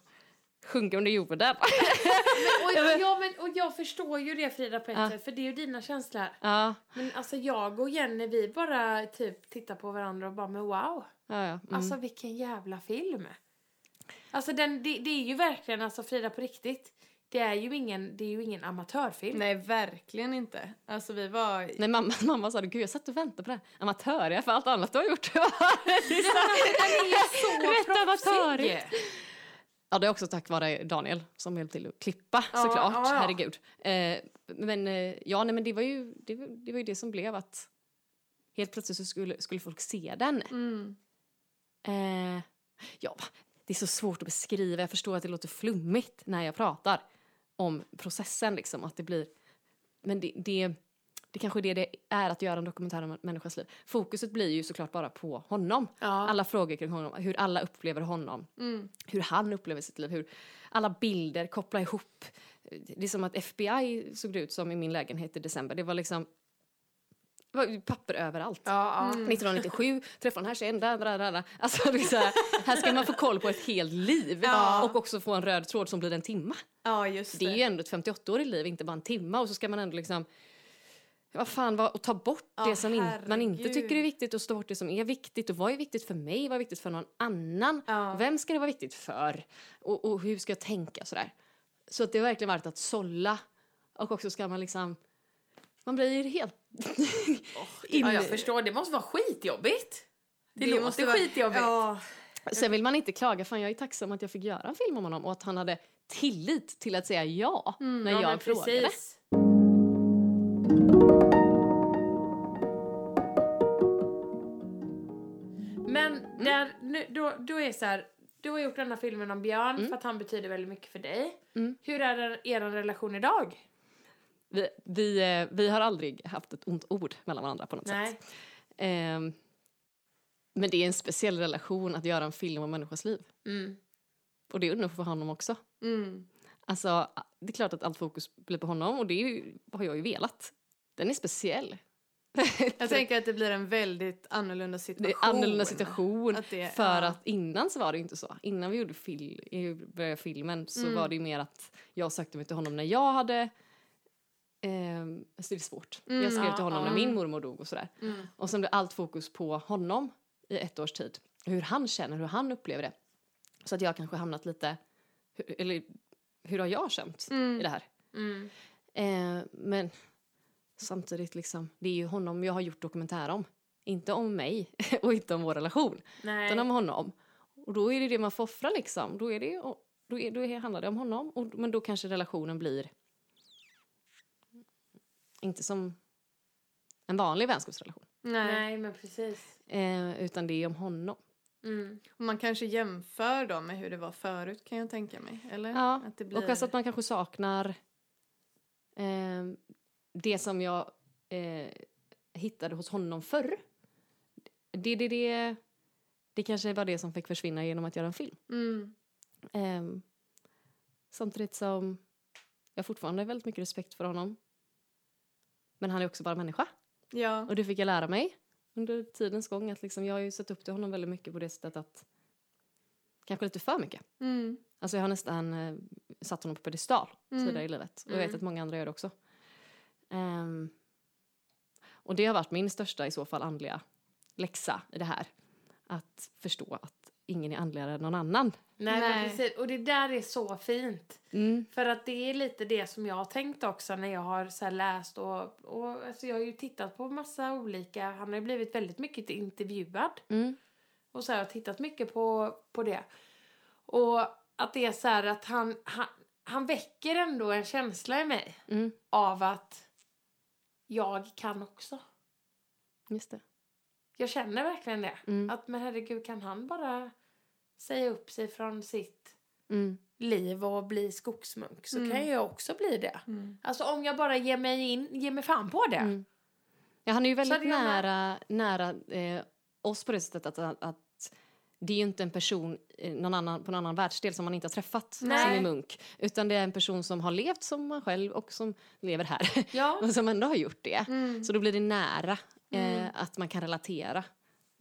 sjunka under jorden. och, ja, men, och jag förstår ju det Frida på ett Ja. sätt, för det är ju dina känslor. ja, Men alltså jag och Jenny vi bara typ tittar på varandra och bara men wow. ja, ja. Mm. Alltså vilken jävla film. Alltså den, det, det är ju verkligen alltså Frida på riktigt. Det är ju ingen, det är ju ingen amatörfilm. Nej verkligen inte. Alltså vi var... Nej, mamma, mamma sa det, gud jag satt och väntade på det här. Amatör, jag för allt annat du har gjort. Den är så Rätt amatörigt. Ja, det är också tack vare Daniel som hjälpte till att klippa Ja, såklart. ja, ja. Herregud. Eh, men eh, ja, nej, men det var ju det, var- det var ju det som blev att helt plötsligt så skulle, skulle folk se den. Mm. Eh, ja, det är så svårt att beskriva. Jag förstår att det låter flummigt när jag pratar om processen liksom, att det blir men det, det, det kanske är det det är att göra en dokumentär om en människas liv. Fokuset blir ju såklart bara på honom. Ja. Alla frågor kring honom, hur alla upplever honom Mm. hur han upplever sitt liv, hur alla bilder kopplar ihop. Det är som att FBI såg det ut som i min lägenhet i december. Det var liksom var papper överallt. Ja, ja. Mm. 1997 träffade den här tjejen, där, där, där, där. Alltså, det är så här, här ska man få koll på ett helt liv Ja. och också få en röd tråd som blir en timma. Ja just Det det. är ju ändå ett 58-årigt liv, inte bara en timma och så ska man ändå liksom vad fan, vad, och ta bort Ja, det som in, man inte tycker är viktigt och ta bort det som är viktigt. Och vad är viktigt för mig? Vad är viktigt för någon annan? Ja. Vem ska det vara viktigt för? Och, och hur ska jag tänka? Sådär. Så att det har verkligen varit att sålla. Och också ska man liksom... Man blir helt... in- ja, jag förstår. Det måste vara skitjobbigt. Det, låter måste vara- skitjobbigt. Ja. Sen vill man inte klaga. Fan, jag är tacksam att jag fick göra en film om honom och att han hade tillit till att säga ja när Mm, Ja, jag men frågade. precis. Men Mm. där, nu, då, då är det så här, du har gjort den här filmen om Björn för att han betyder väldigt mycket för dig. Mm. Hur är er relation idag? Vi, vi, eh, vi har aldrig haft ett ont ord mellan varandra på något Nej. sätt. Ehm, men det är en speciell relation att göra en film om människors liv. Mm. Och det är nog för honom också. Mm. Alltså, det är klart att allt fokus blir på honom och det är ju, har jag ju velat. Den är speciell. Jag tänker att det blir en väldigt annorlunda situation. det är annorlunda situation. Att det- för ja. att innan så var det inte så. Innan vi gjorde fil, började filmen så Mm. var det ju mer att jag sökte mig till honom när jag hade ehm, alltså det är svårt. Mm, jag skrev ja, till honom ja. när min mormor dog och sådär. Mm. Och sen blev allt fokus på honom i ett års tid. Hur han känner, hur han upplever det. Så att jag kanske hamnat lite, eller hur har jag känt Mm. i det här? Eh, men samtidigt liksom, det är ju honom jag har gjort dokumentär om. Inte om mig och inte om vår relation, Nej. utan om honom. Och då är det det man får offra liksom. Då, är det, då, är, då handlar det om honom. Och, men då kanske relationen blir inte som en vanlig vänskapsrelation. Nej. Nej, men precis. Eh, utan det är om honom. Mm. Och man kanske jämför då med hur det var förut kan jag tänka mig. Eller? Ja, Att det blir... Och alltså att man kanske saknar eh, det som jag eh, hittade hos honom förr. Det, det, det, det kanske var det som fick försvinna genom att göra en film. Mm. Eh, samtidigt som jag fortfarande har väldigt mycket respekt för honom. Men han är också bara människa. Ja. Och det fick jag lära mig under tidens gång. Att liksom, jag har ju sett upp till honom väldigt mycket på det sättet att kanske lite för mycket. Mm. Alltså jag har nästan eh, satt honom på pedestal Mm. tidigare i livet. Och jag vet Mm. att många andra gör det också. Ehm, och det har varit min största i så fall andliga läxa i det här. Att förstå att ingen är andligare än någon annan. Nej, Nej. Men precis. Och det där är så fint. Mm. För att det är lite det som jag har tänkt också när jag har så här läst och, och alltså jag har ju tittat på massa olika, han har ju blivit väldigt mycket intervjuad Mm. och så här, jag har tittat mycket på, på det. Och att det är så här att han, han, han väcker ändå en känsla i mig Mm. av att jag kan också. Just det. Jag känner verkligen det. Mm. Att men herregud kan han bara säga upp sig från sitt Mm. liv och bli skogsmunk så Mm. kan jag också bli det. Mm. Alltså om jag bara ger mig in, ger mig fan på det. Mm. Ja, han är ju väldigt med. nära, nära eh, oss på det sättet att, att, att det är ju inte en person eh, någon annan, på en annan världsdel som man inte har träffat Nej. som är munk. Utan det är en person som har levt som man själv och som lever här. Ja. och som ändå har gjort det. Mm. Så då blir det nära eh, Mm. att man kan relatera.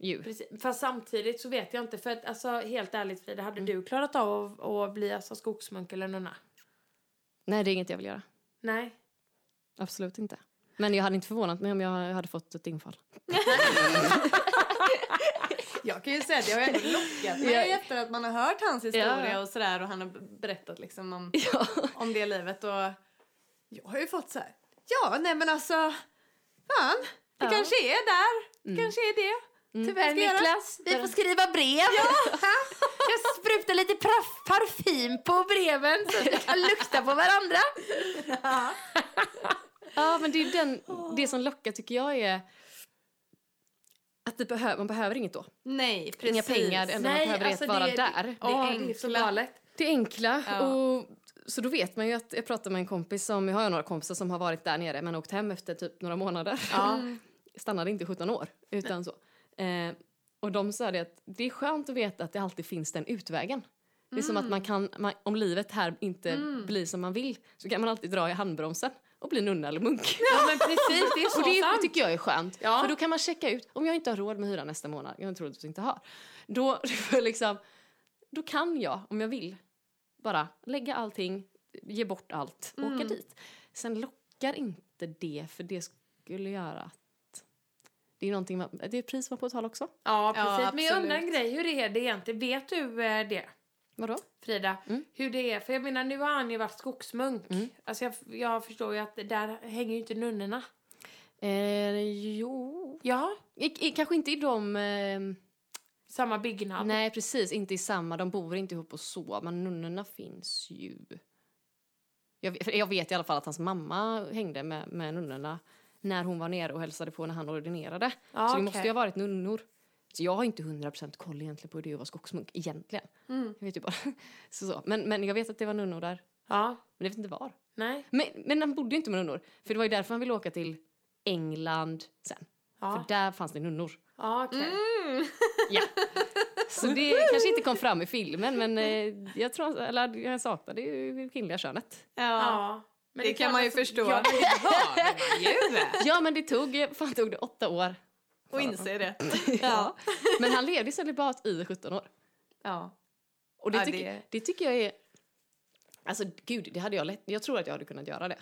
Ju. Precis. Fast samtidigt så vet jag inte, för att alltså helt ärligt Frida, Mm. hade du klarat av att bli alltså skogsmunk eller nunna? Nej, det är inget jag vill göra. Nej. Absolut inte. Men jag hade inte förvånat mig om jag hade fått ett infall. Jag kan ju säga att det har ändå lockat mig Ja. efter att man har hört hans historia Ja. och sådär och han har berättat liksom om, Ja. om det livet och jag har ju fått så här. ja nej men alltså, fan, det Ja. kanske är där, det Mm. kanske är det. Mm. Tyvärr Niklas, vi får skriva brev. Jag sprutar lite parfym på breven så att vi kan lukta på varandra. Ja, men det är den, det som lockar tycker jag är att det behöver, man behöver inget då. Nej, precis. Inga pengar, det enda man behöver är alltså att vara det- där. Det, Ja, är så galet. Det är enkla. Ja. Och, så då vet man ju att jag pratade med en kompis som, jag har några kompisar som har varit där nere men åkt hem efter typ några månader. Ja. Stannade inte 17 år utan så. Eh, och de sa det att det är skönt att veta att det alltid finns den utvägen. Det är som att man kan, man, om livet här inte Mm. blir som man vill så kan man alltid dra i handbromsen och bli nunna eller munk. ja men precis, det är så Och det sant. tycker jag är skönt. Ja. För då kan man checka ut, om jag inte har råd med hyran nästa månad, jag tror att jag inte har, då, liksom, då kan jag, om jag vill, bara lägga allting, ge bort allt, Mm. åka dit. Sen lockar inte det, för det skulle göra att det är någonting man, det är pris man får betala också. Ja, Ja, precis. Men jag undrar en grej, hur är det egentligen? Vet du eh, det? Vadå? Frida, Mm. hur det är. För jag menar, nu har han ju varit skogsmunk. Mm. Alltså jag, jag förstår ju att där hänger ju inte nunnorna. Eh, jo, Ja, I, i, kanske inte i de... Eh, samma byggnad. Nej, precis. Inte i samma. De bor inte ihop och så. Men nunnorna finns ju. Jag, vet- jag vet i alla fall att hans mamma hängde med, med nunnorna när hon var nere och hälsade på när han ordinerade. Ja, så okej. måste ju ha varit nunnor. Så jag har inte 100% koll egentligen på hur det är att vara skogsmunk egentligen. Mm. Jag vet ju bara. så, så. Men, men jag vet att det var nunnor där. Ja, Men jag vet inte var. nej. Men, men han bodde ju inte med nunnor. För det var ju därför han ville åka till England sen. Ja, För där fanns det nunnor. ja okej. Mm. Ja. Så det kanske inte kom fram i filmen men eh, jag tror eller jag saknade ju det kvinnliga könet. Ja. Ja. Men Det är kan man ju förstå. Ja, det. Ja men det tog, fan tog det åtta år. Och inse det. Ja. Men han levde i celibat i 17 år. Ja. Och det, Ja, tycker, det- det tycker jag är, alltså gud det hade jag lätt, jag tror att jag hade kunnat göra det.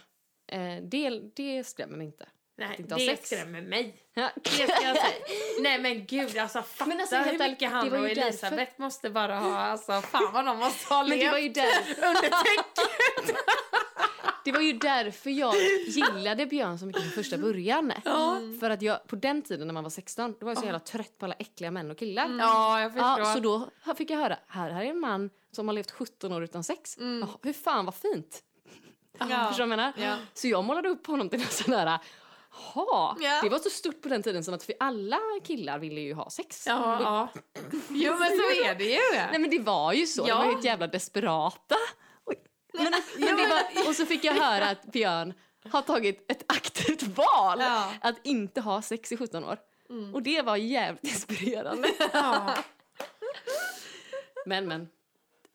Eh, det, det skrämmer mig inte. Nej, inte det sex. skrämmer mig. Ja. Det ska jag säga. Nej men gud, alltså fatta Men alltså, hur mycket det han och ju därför- Elisabeth måste bara ha, alltså fan vad de måste ha Men det levt var ju där, under täcket. Det var ju därför jag gillade Björn så mycket från första början. För att jag, på den tiden när man var 16, då var jag så jävla trött på alla äckliga män och killar. Ja, jag förstår. Ja, så då fick jag höra, här, här är en man som har levt 17 år utan sex. Jaha, hur fan vad fint. Ja. Förstår du vad jag menar? Ja. Så jag målade upp honom till en sån här, ha, Ja. det var så stort på den tiden som att för alla killar ville ju ha sex. Ja, ja. Jo men så är det ju. Nej men det var ju så, Ja. de var ju helt jävla desperata. Men, men var, och så fick jag höra att Björn har tagit ett aktivt val Ja. att inte ha sex i 17 år. Och det var jävligt inspirerande. Ja. Men men,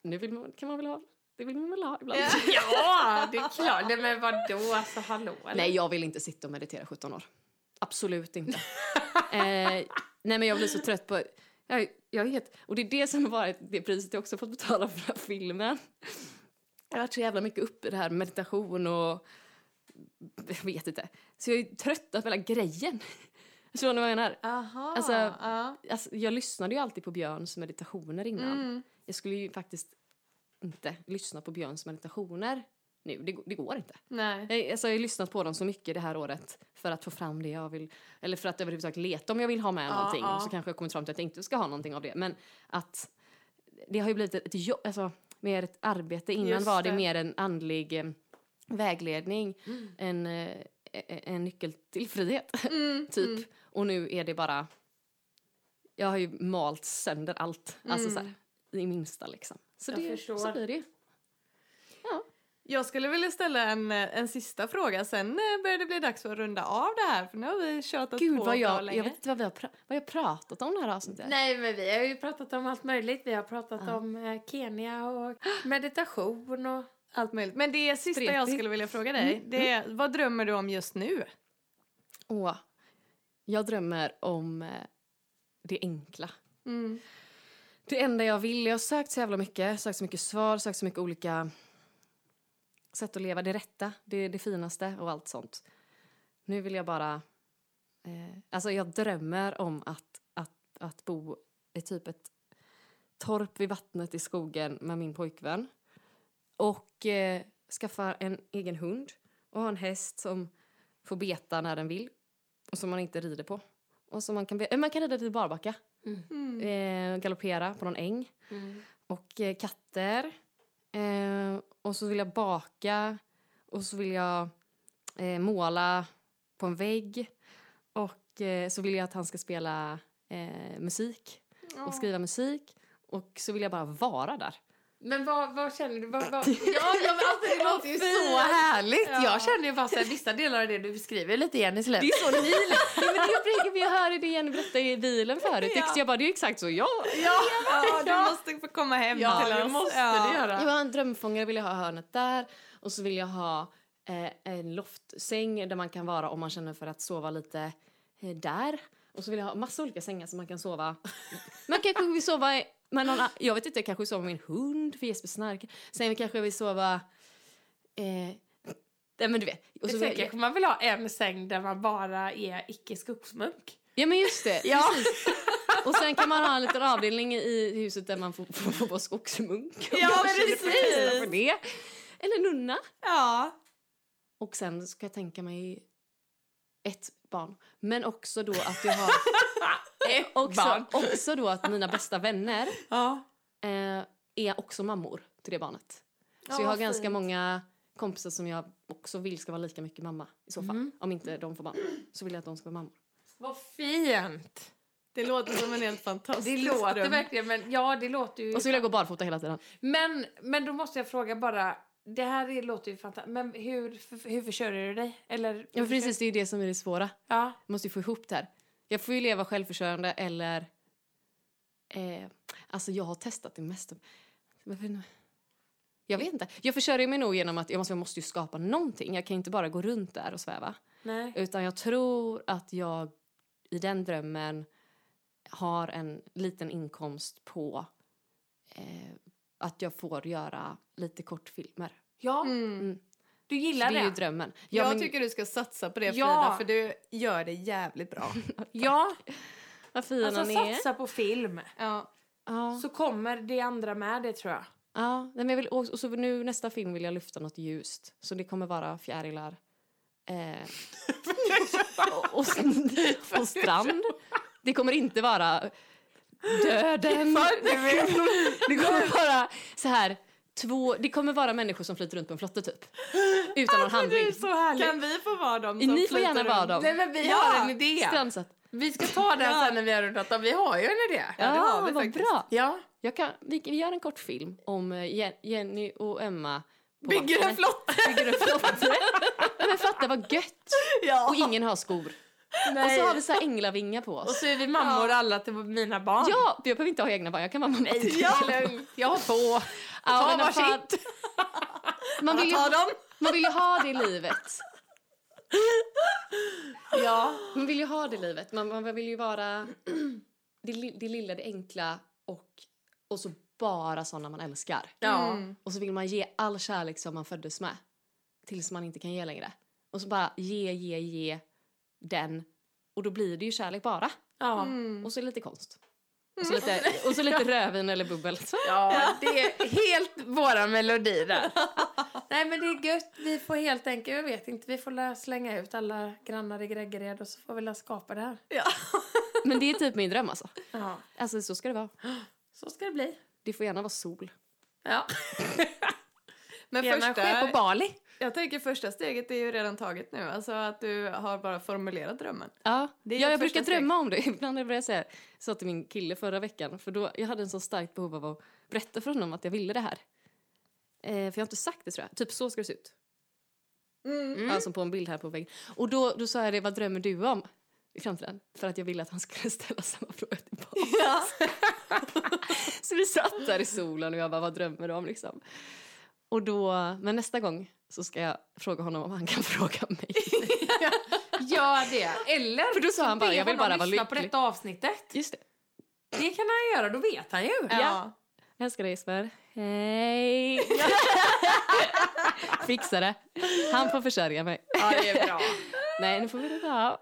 nu vill man, kan man väl ha, det vill man väl ha ibland. Ja. ja, det är klart. Nej, men vadå, alltså hallå eller? Nej jag vill inte sitta och meditera 17 år. Absolut inte. eh, nej men jag blir så trött på, jag, jag helt, och det är det som har varit det priset jag också fått betala för den här filmen. Jag har varit så jävla mycket uppe i det här med meditation och jag vet inte. Så jag är tröttnat på hela grejen. Förstår ni vad jag menar? Aha. Alltså, ja. Alltså, jag lyssnade ju alltid på Björns meditationer innan. Mm. Jag skulle ju faktiskt inte lyssna på Björns meditationer nu. Det, det går inte. Nej. Jag, alltså, jag har lyssnat på dem så mycket det här året för att få fram det jag vill. Eller för att överhuvudtaget leta om jag vill ha med Ja, någonting. ja. Så kanske jag kommit fram till att jag inte ska ha någonting av det. Men att det har ju blivit ett jobb, alltså mer ett arbete. Innan Just var det, det. mer en andlig eh, vägledning. En, eh, en nyckel till frihet. Mm. typ. Mm. Och nu är det bara... Jag har ju malt sönder allt. Alltså så här, i minsta liksom. Så, Jag det, förstår. så blir det. Jag skulle vilja ställa en, eh, en sista fråga. Sen eh, börjar det bli dags för att runda av det här. För nu har vi tjatat Gud på vad jag, länge. jag vet inte vad vi har, pra- vad jag har pratat om det här avsnittet. Nej, men vi har ju pratat om allt möjligt. Vi har pratat Ja. om eh, Kenya och meditation och... Allt möjligt. Men det sista jag Spretigt. skulle vilja fråga dig. Mm, Det är, vad drömmer du om just nu? Åh, jag drömmer om det enkla. Mm. Det enda jag vill, jag har sökt så jävla mycket, sökt så mycket svar, sökt så mycket olika sätt att leva, det rätta, det, det finaste och allt sånt. Nu vill jag bara, eh, alltså jag drömmer om att, att, att bo i typ ett torp vid vattnet i skogen med min pojkvän. Och eh, skaffa en egen hund och ha en häst som får beta när den vill och som man inte rider på. Och som man kan, be- eh, man kan rida till barbacka Mm. eh, galoppera på någon äng. Och eh, katter. Eh, och så vill jag baka. Och så vill jag eh, måla på en vägg. Och eh, så vill jag att han ska spela eh, musik och skriva musik. Och så vill jag bara vara där. Men vad, vad känner du? Vad, vad... Ja, ja, men alltså, det låter ju så härligt. Ja. Jag känner ju bara så här, vissa delar av det du beskriver lite igen i slutet. Det är så ni... ja, men jag, jag hörde det igen berätta i bilen förut. Ja. Jag bara, det är ju exakt så jag... Ja, ja, du måste få komma hem Ja, till det oss. måste ja. du göra. Jag har en drömfångare vill jag ha hörnet där. Och så vill jag ha eh, en loftsäng där man kan vara om man känner för att sova lite eh, där. Och så vill jag ha massa olika sängar som man kan sova. Man kanske vill sova med någon, jag vet inte, jag kanske sova med min hund för Jesper snarkar. Sen kanske jag vill sova... Eh, nej men du vet. Och så Sen kanske man vill ha en säng där man bara är icke-skogsmunk. ja men just det. Ja. Precis. Och sen kan man ha en liten avdelning i huset där man får, får, får vara skogsmunk. Ja, precis. för det. Eller nunna. Ja. Och sen ska jag tänka mig ett barn. Men också då att jag har... Ett också, barn. också då att mina bästa vänner Ja. eh, är också mammor till det barnet. Så Ja, jag har ganska fint. många kompisar som jag också vill ska vara lika mycket mamma i så fall. Mm. Om inte de får barn så vill jag att de ska vara mammor. Vad fint! Det låter som en helt fantastisk Det låter dröm. verkligen, men ja det låter ju... Och så vill jag gå barfota hela tiden. Men, men då måste jag fråga bara, det här är- låter ju fantastiskt, men hur, hur försörjer du dig? Eller, Ja precis, det är ju det som är det svåra. Ja. Jag måste ju få ihop det här. Jag får ju leva självförsörjande eller... Eh, alltså jag har testat det mesta. Jag vet inte. Jag försörjer mig nog genom att jag måste, jag måste ju skapa någonting. Jag kan inte bara gå runt där och sväva. Nej. Utan jag tror att jag i den drömmen har en liten inkomst på eh, att jag får göra lite kortfilmer. Ja, Mm. Mm. Du gillar det är det? ju drömmen. Ja, jag men, tycker du ska satsa på det Frida, Ja. för du gör det jävligt bra. Ja, vad fina alltså ni är. satsa på film. ja. Ja, Så kommer det andra med det tror jag. ja. Men jag vill, och, och så nu nästa film vill jag lyfta något ljust. Så det kommer vara fjärilar. Eh, och, och, och strand. Det kommer inte vara döden. Det kommer vara så här två, det kommer vara människor som flyter runt på en flotte typ. Utan någon handling. så härligt. Kan vi få vara dem Ni får gärna vara dem. Nej men vi Ja, har en idé. Strandsatt. Vi ska ta den sen när vi har rundat. Vi har ju en idé. Ja, det har vi vad faktiskt. bra. Ja. Jag kan, vi, vi gör en kortfilm om eh, Je- Jenny och Emma på Bygger en flotte. Bygger en flotte. Men fatta vad gött! Ja. Och ingen har skor. Och så har vi så här änglavingar på Och oss. så är vi mammor alla till mina barn. Ja, jag behöver inte ha egna barn, jag kan vara mamma till Ja. Jag har två. Ja, Ta fan, varsitt. man, vill ju, dem. man vill ju ha det livet. Ja. Man vill ju ha det livet. Man, man vill ju vara det, det lilla, det enkla och, och så bara såna man älskar. Ja. Mm. Och så vill man ge all kärlek som man föddes med. Tills man inte kan ge längre. Och så bara ge, ge, ge den. Och då blir det ju kärlek bara. Ja. Mm. Och så lite konst. Och så lite, och så lite rödvin eller bubbel. Så. ja, det är helt våra melodi där. Nej men det är gött. Vi får helt enkelt, jag vet inte, vi får slänga ut alla grannar i Gräggered och så får vi skapa det här. Ja. Men det är typ min dröm alltså. Ja. Alltså så ska det vara. Så ska det bli. Det får gärna vara sol. Ja. Men Gärna första, ske på Bali. Jag tänker första steget är ju redan taget nu. Alltså att du har bara formulerat drömmen. Ja, Det är ja jag brukar drömma om det. Ibland jag börjar säga, sa till min kille förra veckan, för då, jag hade en så starkt behov av att berätta för honom att jag ville det här. Eh, för jag har inte sagt det tror jag. Typ så ska det se ut. Mm. Alltså på en bild här på väggen. Och då, då sa jag det, vad drömmer du om i framtiden? För att jag ville att han skulle ställa samma fråga tillbaka. Ja. Så vi satt där i solen och jag bara, vad drömmer du om liksom? Och då, men nästa gång så ska jag fråga honom om han kan fråga mig. Gör det. Eller För då sa han bara, jag vill bara vara lyssna på lycklig. detta avsnittet. Just det. Det kan han göra, då vet han ju. Ja. Jag älskar dig Jesper. Hej! Fixa det. Han får försörja mig. Ja, det är bra. Nej, nu får vi det bra.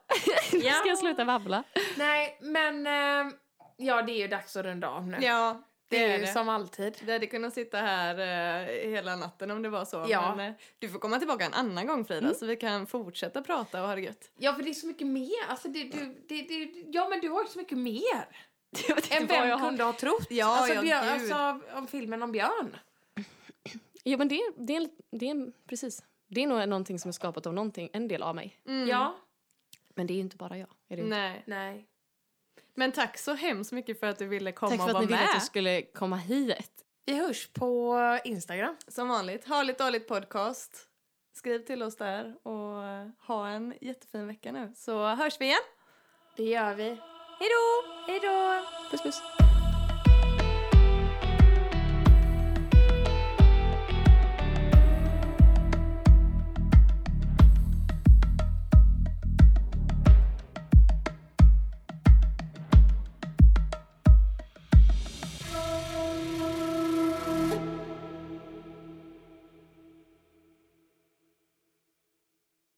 Nu Ja. ska jag sluta babbla. Nej, men eh, ja, det är ju dags att runda av nu. ja, det, det är är ju det. som alltid. Vi hade kunnat sitta här eh, hela natten om det var så. Ja. Men eh, du får komma tillbaka en annan gång Frida så vi kan fortsätta prata och ha det gött. Ja, för det är så mycket mer. Alltså, det, du, det, det, ja, men du har ju så mycket mer än vem jag har. kunde ha trott. Ja, alltså, ja, björn, alltså, om filmen om Björn. Ja, men det, det, är, det är precis. Det är nog någonting som är skapat av någonting, en del av mig. Mm. Ja, Men det är ju inte bara jag. Är det inte? Nej. Men tack så hemskt mycket för att du ville komma Tack för och att vara ni ville med. att jag skulle komma hit. Vi hörs på Instagram. Som vanligt, Harligt Dåligt Podcast. Skriv till oss där och ha en jättefin vecka nu. Så hörs vi igen. Det gör vi. Hej då! Hej då! Puss puss.